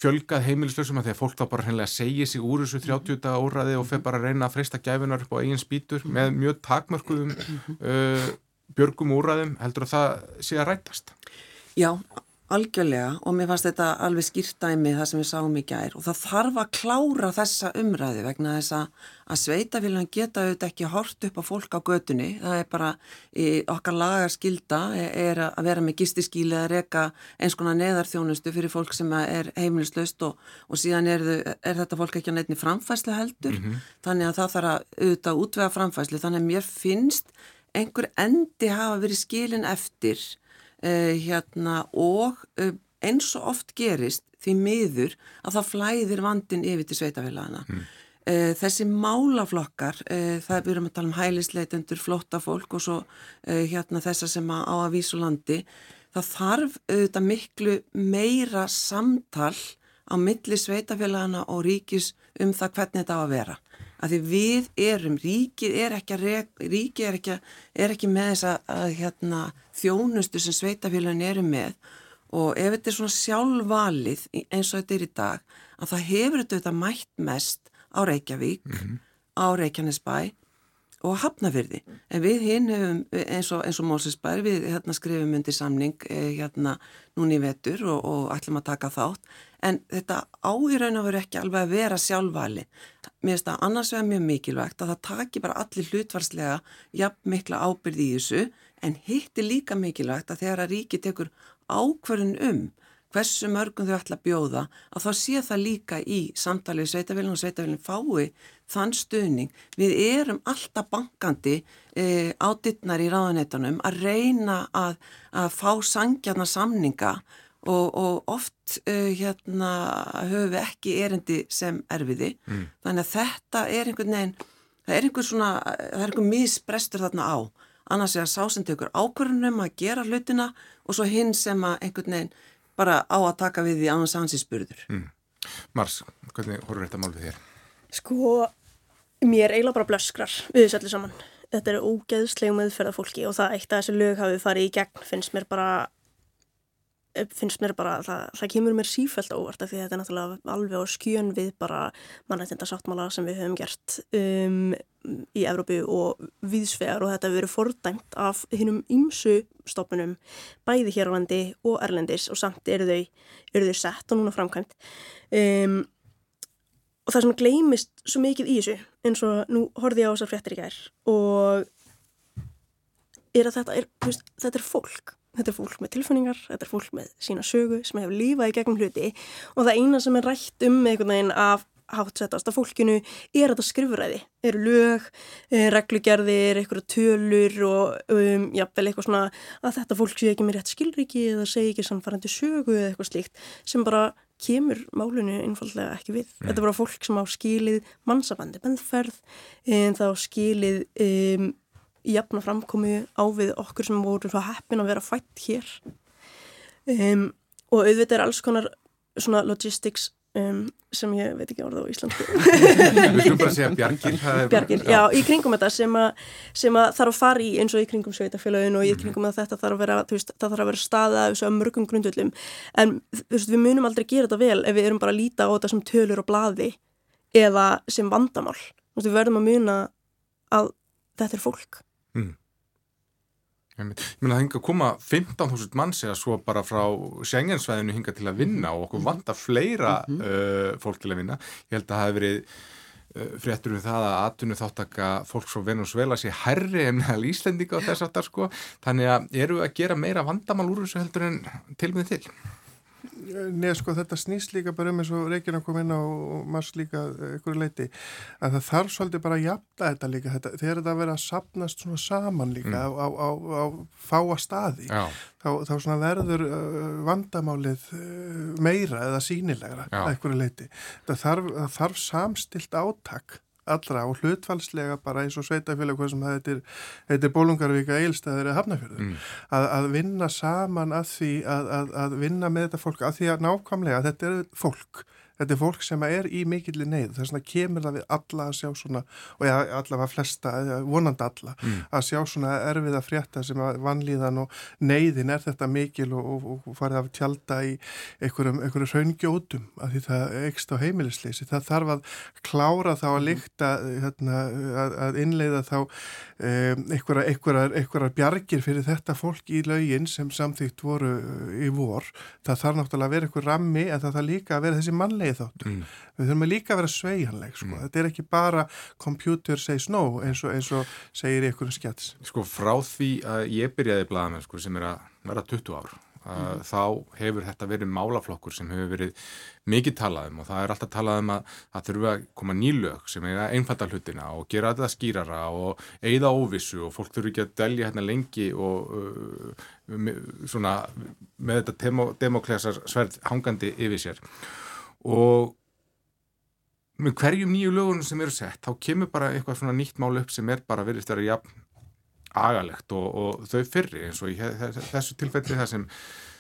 fjölgað heimilislausum að því að fólk þá bara hennilega segja sig úr þessu 30. óraði og fer bara að reyna að freysta gæfinar upp á eigin spýtur með mjög takmörkuðum uh, björgum úraðum heldur að það sé að rætast? Já, Algjörlega og mér fannst þetta alveg skýrtæmi það sem við sáum í gær og það þarf að klára þessa umræði vegna þess að sveitafélag geta auðvitað ekki hort upp á fólk á götunni. Það er bara okkar lagarskilda er að vera með gistiskíli að reka eins konar neðarþjónustu fyrir fólk sem er heimilislaust og, og síðan er, er þetta fólk ekki að nefni framfæslu heldur. Mm -hmm. Þannig að það þarf að auðvitað útvega framfæslu. Þannig að mér finnst einhver endi hafa verið skilin eftir uh, hérna, og uh, eins og oft gerist því miður að það flæðir vandin yfir til sveitafélagana. Mm. Uh, þessi málaflokkar, það er byrjum að tala um hælisleitendur, flotta fólk og svo hérna þessar sem á að vísu landi, það þarf auðvitað miklu meira samtal á milli sveitafélagana og ríkis um það hvernig þetta á að vera að því við erum, ríkið er ekki, rek, ríkið er ekki, er ekki með þessa að, hérna, þjónustu sem sveitafélagin eru með og ef þetta er svona sjálfvalið eins og þetta er í dag að það hefur þetta mætt mest á Reykjavík, mm -hmm. á Reykjanesbæ og hafnafyrði. En við hinn hefum, eins og, og Mósesbær, við hérna, skrifum undir samning eh, hérna núni í vetur og, og ætlum að taka þátt. En þetta á í raun og veru ekki alveg að vera sjálfvali. Mér finnst það annars vegar mjög mikilvægt að það taki bara allir hlutvarslega jafn mikla ábyrði í þessu en hitt er líka mikilvægt að þegar að ríki tekur ákverðin um hversu mörgum þau ætla að bjóða að þá sé það líka í samtalið sveitafélagin og sveitafélagin fái þann stuðning. Við erum alltaf bankandi e, á dittnar í ráðanetunum að reyna að, að fá sangjarnar samninga og, og oft uh, hérna höfum við ekki erindi sem erfiði mm. þannig að þetta er einhvern veginn það er einhvern svona, það er einhvern misbrestur þarna á, annars er að sá sem tekur ákvörðunum að gera hlutina og svo hinn sem að einhvern veginn bara á að taka við því annars ansins spurður mm. Mars, hvernig horfur þetta mál við þér? Sko, mér eiginlega bara blöskrar við þessu allir saman þetta er ógeðslegum meðferða fólki og það eitt að þessu lög hafi farið í gegn finnst mér bara finnst mér bara, það, það kemur mér sífælt óvart af því þetta er náttúrulega alveg á skjön við bara mannættinda sáttmála sem við höfum gert um, í Evrópu og viðsvegar og þetta hefur verið fordæmt af hinnum ymsu stoppunum bæði hér á landi og Erlendis og samt eru þau, eru þau sett og núna framkvæmt. Um, og það sem gleimist svo mikið í þessu eins og nú horfið ég á þessar fréttir í gær og er að þetta er, veist, þetta er fólk Þetta er fólk með tilfunningar, þetta er fólk með sína sögu sem hefur lífað í gegnum hluti og það eina sem er rætt um einhvern veginn af hátsettast af fólkinu er þetta skrifuræði. Eru lög, eh, reglugerðir, einhverja tölur og um, jafnvel eitthvað svona að þetta fólk sé ekki með rétt skilriki eða segi ekki samfærandi sögu eða eitthvað slíkt sem bara kemur málunni einfallega ekki við. Mm. Þetta er bara fólk sem á skilið mannsabandi bennferð en þá skilið um, jafna framkomi á við okkur sem voru svo heppin að vera fætt hér. Um, og auðvitað er alls konar svona logistics um, sem ég veit ekki orða á Íslandu Við skulum bara segja bjargir Bjargir, já, í kringum þetta sem að, sem að þarf að fara í eins og í kringum sveitafélagin og í mhm. kringum að þetta þarf að vera veist, það þarf að vera staða af mörgum grundullum en veist, við munum aldrei gera þetta vel ef við erum bara að líta á þetta sem tölur og blaði eða sem vandamál. Við verðum að muna að þetta er fólk Mm. Ég meina það hinga að koma 15.000 manns eða svo bara frá Schengensvæðinu hinga til að vinna og okkur vanta fleira mm -hmm. uh, fólk til að vinna. Ég held að það hefur verið uh, fréttur um það að atvinnu þáttaka fólk svo Venezuela sé herri en meðal Íslendinga á þess aftar sko. Þannig að eru að gera meira vandamál úr þessu heldur en tilmið til. Nei, sko, þetta snýst líka bara um eins og Reykjana kom inn á mars líka ykkur leiti, að það þarf svolítið bara að jafna þetta líka, þetta, þegar þetta verður að sapnast svona saman líka mm. á, á, á fáa staði, þá, þá svona verður uh, vandamálið uh, meira eða sínilegra ykkur leiti. Það þarf, það þarf samstilt áttak allra og hlutfalslega bara eins og sveitafélag hvað sem þetta þetta er Bólungarvíka eilstæður eða hafnafjörður mm. að, að vinna saman að því að, að, að vinna með þetta fólk að því að nákvæmlega þetta er fólk þetta er fólk sem er í mikillir neyð þess vegna kemur það við alla að sjá svona og ja, allavega flesta, vonandi alla mm. að sjá svona erfið að frétta sem að vanlíðan og neyðin er þetta mikil og, og, og farið að tjálta í einhverjum, einhverjum raungjótum að því það ekst á heimilisleysi það þarf að klára þá að líkta hérna, að, að innleiða þá um, einhverjar, einhverjar, einhverjar bjargir fyrir þetta fólk í laugin sem samþýtt voru í vor það þarf náttúrulega að vera einhver rammi en það þarf líka að vera þessi mannlega mannlegi þáttur. Mm. Við þurfum líka að vera sveianleg, sko. Mm. Þetta er ekki bara computer says no eins og, eins og segir einhverjum skjæts. Sko frá því að ég byrjaði blaðamenn, sko, sem er að vera 20 ár, mm. þá hefur þetta verið málaflokkur sem hefur verið mikið talað um og það er alltaf talað um að það þurfa að koma nýlög sem er að einfalda hlutina og gera þetta skýrara og eigða óvissu og fólk þurfu ekki að delja hérna lengi og uh, svona með þetta demoklesar sverð hangandi yfir sér og með hverjum nýju lögunum sem eru sett þá kemur bara eitthvað svona nýtt mál upp sem er bara verið stærri jafn agalegt og, og þau fyrri eins og í þessu tilfelli það sem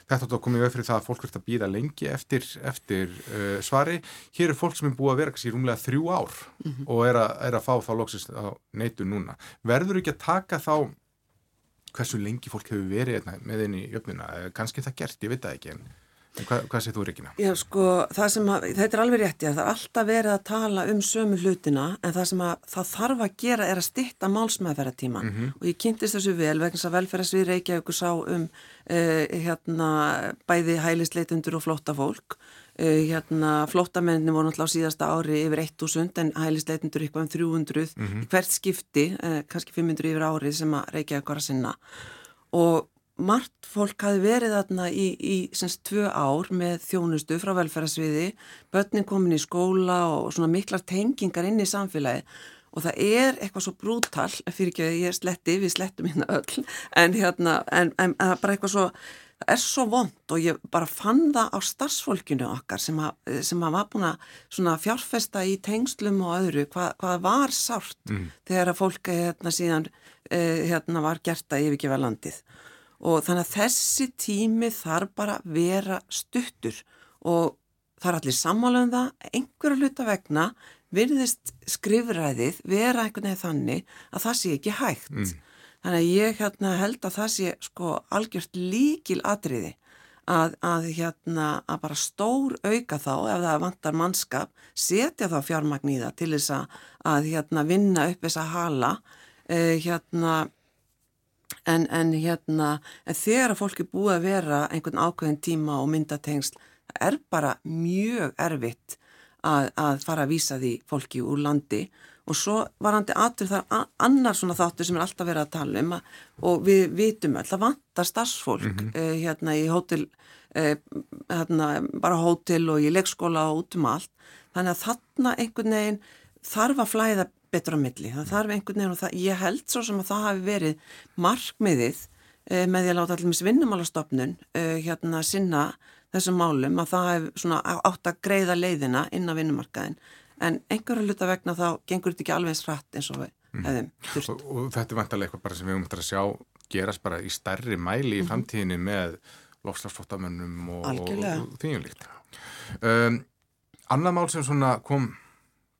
þetta átt að koma í öfrið það að fólk verður að býða lengi eftir, eftir uh, svari. Hér er fólk sem er búið að vera í rúmlega þrjú ár mm -hmm. og er að, er að fá þá loksist á neitu núna. Verður ekki að taka þá hversu lengi fólk hefur verið hérna með einn í jöfnuna, kannski það gert, ég veit það ekki en Hvað, hvað séð þú Ríkina? Já sko, að, þetta er alveg rétti að það er alltaf verið að tala um sömu hlutina en það sem að, það þarf að gera er að stitta málsmaðferðartíma mm -hmm. og ég kynntist þessu vel vegna þess að velferðarsvið Reykjavík sá um uh, hérna, bæði hælisleitundur og flotta fólk uh, hérna, flottamenni voru náttúrulega á síðasta ári yfir 1000 en hælisleitundur eitthvað um 300 mm -hmm. hvert skipti, uh, kannski 500 yfir árið sem að Reykjavík var að sinna og margt fólk hafi verið þarna í, í semst tvö ár með þjónustu frá velferðarsviði, börnin komin í skóla og svona miklar tengingar inn í samfélagi og það er eitthvað svo brútal fyrir ekki að ég sletti, við slettum hérna öll en hérna, en, en, bara eitthvað svo það er svo vond og ég bara fann það á starfsfólkinu okkar sem að, sem að var búin að fjárfesta í tengslum og öðru, hvað, hvað var sárt mm. þegar að fólk hérna síðan hérna var gert að yfirgefa landið og þannig að þessi tími þarf bara vera stuttur og það er allir sammála um það, einhverju hluta vegna virðist skrifræðið vera einhvern veginn þannig að það sé ekki hægt. Mm. Þannig að ég hérna, held að það sé sko algjört líkil atriði að, að, hérna, að bara stór auka þá ef það vantar mannskap, setja þá fjármagn í það til þess að, að hérna, vinna upp þessa hala eh, hérna en, en hérna en þegar að fólki búið að vera einhvern ákveðin tíma og myndatengsl það er bara mjög erfitt að, að fara að vísa því fólki úr landi og svo varandi atur þar annar svona þáttur sem er alltaf verið að tala um að, og við vitum öll að vantar starfsfólk mm -hmm. uh, hérna í hótel uh, hérna bara hótel og í leikskóla og út um allt þannig að þarna einhvern veginn þarf að flæða betur á milli. Það þarf einhvern veginn og það, ég held svo sem að það hafi verið markmiðið uh, með því að láta allir vinnumálastofnun uh, hérna að sinna þessum málum að það hef svona átt að greiða leiðina inn á vinnumarkaðin en einhverju luta vegna þá gengur þetta ekki alveg srætt eins og við mm. hefðum þurft. Og, og þetta er vantarlega eitthvað bara sem við umhverjum að sjá gerast bara í stærri mæli í mhm. framtíðinni með lofslagsflottamönnum og, og þýjumlíkt. Um, annað mál sem svona kom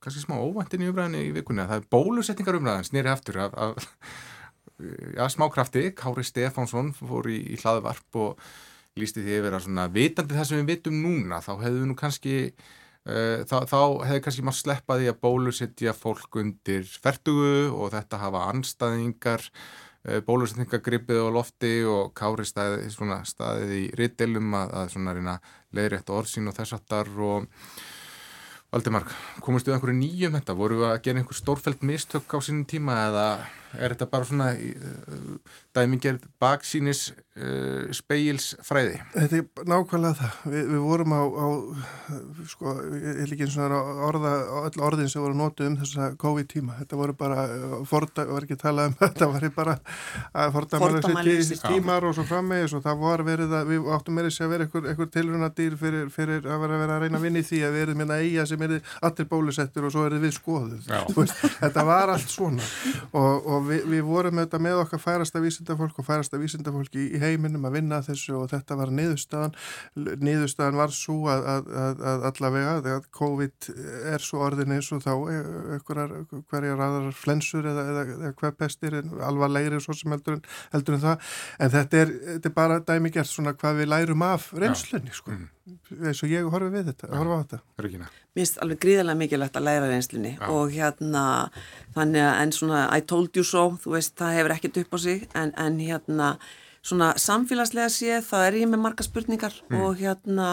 kannski smá óvæntin í umræðinni í vikunni að það er bólusetningar umræðin snýri aftur af, af [laughs] já, smákrafti, Kári Stefánsson fór í, í hlaðvarp og lísti því yfir að svona vitandi það sem við vitum núna þá hefðu nú kannski uh, þá, þá hefðu kannski maður sleppaði að bólusetja fólk undir ferdugu og þetta hafa anstæðingar uh, bólusetningagripið á lofti og Kári staði, svona, staðið í rittilum að, að leiðrétt orðsín og þess aftar og Valdimar, komustu þið einhverju nýjum þetta? Voru við að gera einhver stórfælt mistök á sínum tíma eða er þetta bara svona dæmingerð baksínis uh, speilsfræði? Þetta er nákvæmlega það. Vi, við vorum á, á sko, ég er líka eins og orða, öll orðin sem voru nótið um þessa COVID-tíma. Þetta voru bara, forda, var ekki að tala um [laughs] þetta, var bara að fordamæla tímar og svo frammeðis og það var verið að, við áttum með þess að vera einhver, einhver tilrunadýr fyrir, fyrir að vera vera að reyna að vinni því að við erum hérna eiga sem er allir bólusettur og svo er við skoðuð. Þetta var allt svona og, og við, við vorum auðvitað með okkar færasta vísindafólk og færasta vísindafólk í, í heiminum að vinna þessu og þetta var niðurstaðan. Niðurstaðan var svo að, að, að, að allavega að COVID er svo orðin eins og þá einhverjar, hverjar aðrar flensur eða, eða, eða hver pestir alvarlegri svo sem heldur en, heldur en það. En þetta er, þetta er bara dæmi gert svona hvað við lærum af reynslunni sko. Mm eins og ég horfi við þetta, horfa á þetta. Mér finnst alveg gríðarlega mikilvægt að læra reynslunni Já. og hérna þannig að en svona I told you so þú veist það hefur ekkert upp á sig en, en hérna svona samfélagslega sé það er ég með marga spurningar mm. og hérna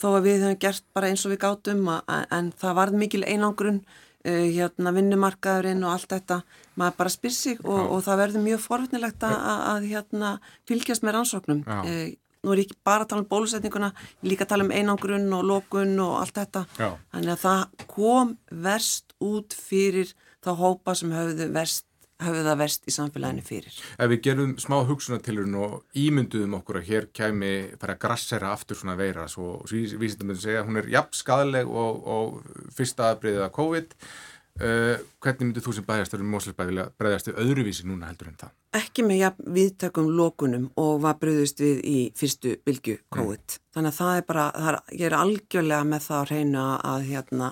þó að við hefum gert bara eins og við gátum að, en það varð mikil einangrun uh, hérna vinnumarkaðurinn og allt þetta. Maður bara spyr sig og, og það verður mjög forvittnilegt að, að hérna fylgjast með rannsóknum uh, nú er ég ekki bara að tala um bólusetninguna, líka að tala um einangrun og lókun og allt þetta Já. þannig að það kom verst út fyrir þá hópa sem höfðu verst hafið það verst í samfélaginu fyrir. Ef við gerum smá hugsunatilurinn og ímynduðum okkur að hér kæmi fara að grassera aftur svona veira, svo vísindum við að segja að hún er jafn skadaleg og, og fyrsta aðbreyðið af COVID Uh, hvernig myndir þú sem bæðastur um Mósleisbæði vilja breyðast við öðruvísi núna heldur en það? Ekki með ja, viðtökum lókunum og var breyðust við í fyrstu bylgu COVID. Mm. Þannig að það er bara, það er, ég er algjörlega með það að reyna að, hérna,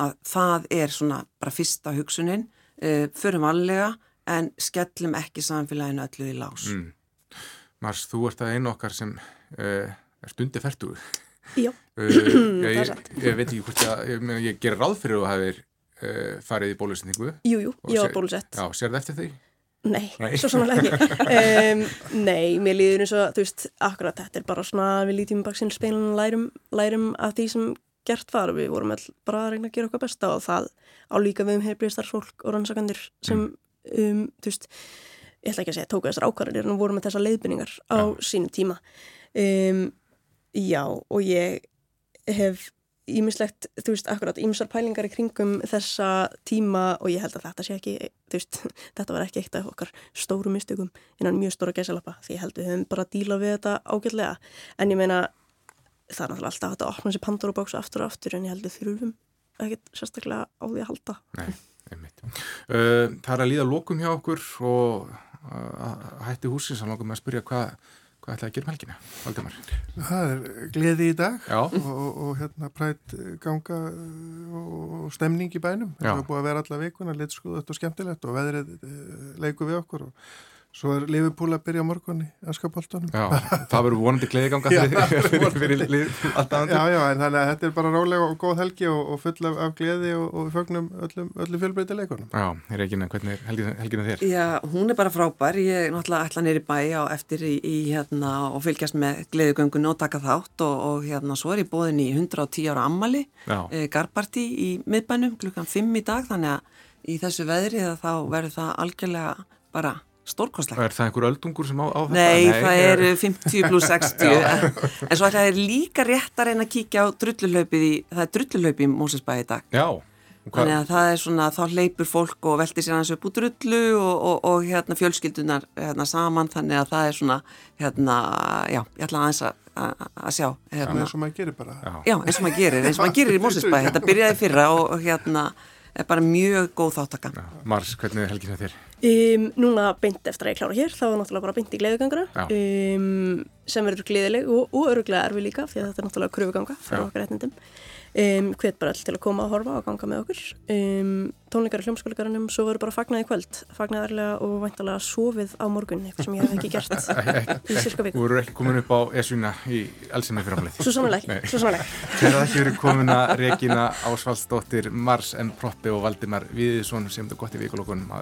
að það er svona bara fyrsta hugsunin, uh, förum allega en skellum ekki samfélaginu öllu í lás. Mm. Mars, þú ert að einu okkar sem uh, er stundi færtugur. Já, [laughs] [clears throat] ég, ég, ég veit ekki hvort að, ég, ég ger ráð fyrir að það hefur uh, farið í bólusetningu Jújú, ég var bólusett Já, sér það eftir því? Nei, nei. svo sannlega ekki um, Nei, mér líður eins og þú veist, akkurat þetta er bara svona við lítum baksinn speilin og lærum, lærum að því sem gert var við vorum all bara að reyna að gera okkar besta og það á líka við um heilbríðstarfsfólk og rannsakandir sem mm. um, þú veist, ég ætla ekki að segja tóku þessar ákvarðanir en vorum með þessar leiðbynningar á ja. sínum tíma um, Já, og ég hef ímislegt, þú veist, akkurat ímsar pælingar í kringum þessa tíma og ég held að þetta sé ekki, þú veist, [laughs] þetta var ekki eitt af okkar stóru mistökum innan mjög stóra gæsalappa því ég held við höfum bara að díla við þetta ágætlega en ég meina það er náttúrulega alltaf að opna sér Pandora bóksu aftur og aftur en ég held við þurfum ekkert sérstaklega á því að halda. Nei, einmitt. Uh, það er að líða lókum hjá okkur og uh, hætti húsin sem langar með að spyrja hvað Hvað ætlaði að gera um helgina, Valdemar? Það er gleði í dag og, og, og hérna prætt ganga og stemning í bænum. Það er búið að vera alla vikuna, litskúðut og skemmtilegt og veðrið eh, leiku við okkur og Svo er Liverpool að byrja morgun í Askapoltunum. Já, það verður vonandi gleðiganga fyrir, alltaf andur. Já, já, en þannig að þetta er bara rálega og góð helgi og, og full af, af gleði og, og fögnum öllum, öllum fjölbreytileikunum. Já, er ekki nefn, hvernig er helgina, þér? Já, hún er bara frábær. Ég er náttúrulega ætla neyri bæ á eftir í, í hérna og fylgjast með gleðigöngun og taka þátt og, og hérna svo er ég bóðin í 110 ára ammali, e, garbarti í miðbænum klukkan 5 í dag þannig að í þessu veðri þá verður það algjörlega bara stórkostlega. Er það einhver öldungur sem á, á þetta? Nei, Nei, það eru 50 pluss 60 en svo ætlaði líka rétt að reyna að kíkja á drulluhlaupið í, það er drulluhlaupið í Mósinsbæði í dag. Já. Þannig að það er svona, þá leipur fólk og veltir sér hans upp úr drullu og, og, og hérna fjölskyldunar hérna saman þannig að það er svona, hérna, já, ég ætla aðeins að að sjá. Hérna. Já, eins og maður gerir bara. Já, já eins og maður gerir, eins og maður gerir í Mósinsbæði. Þetta byrjaði fyrra og, og hérna er bara mjög góð þáttaka. Mars, hvernig er helgin það þér? Um, núna beint eftir að ég klára hér þá er náttúrulega bara beint í gleðuganguna um, sem verður gleðileg og, og öruglega erfi líka því að þetta er náttúrulega kröfuganga fyrir okkar etnindum um, hvet bara all til að koma að horfa og ganga með okkur. Tónleikar í hljómskólikarannum svo verður bara fagnæði kvöld. Fagnæðarlega og væntalega sofið á morgun eitthvað sem ég hef ekki gert [laughs] í sirka viku. Þú eru ekki komin upp á esuna í Elsinni fyrirfamleið Svo samanlega [laughs] Þegar það ekki. Verið komin að Regina Ásvaldsdóttir Mars M. Proppi og Valdimar Viðsson sem þetta gott í vikulokkunum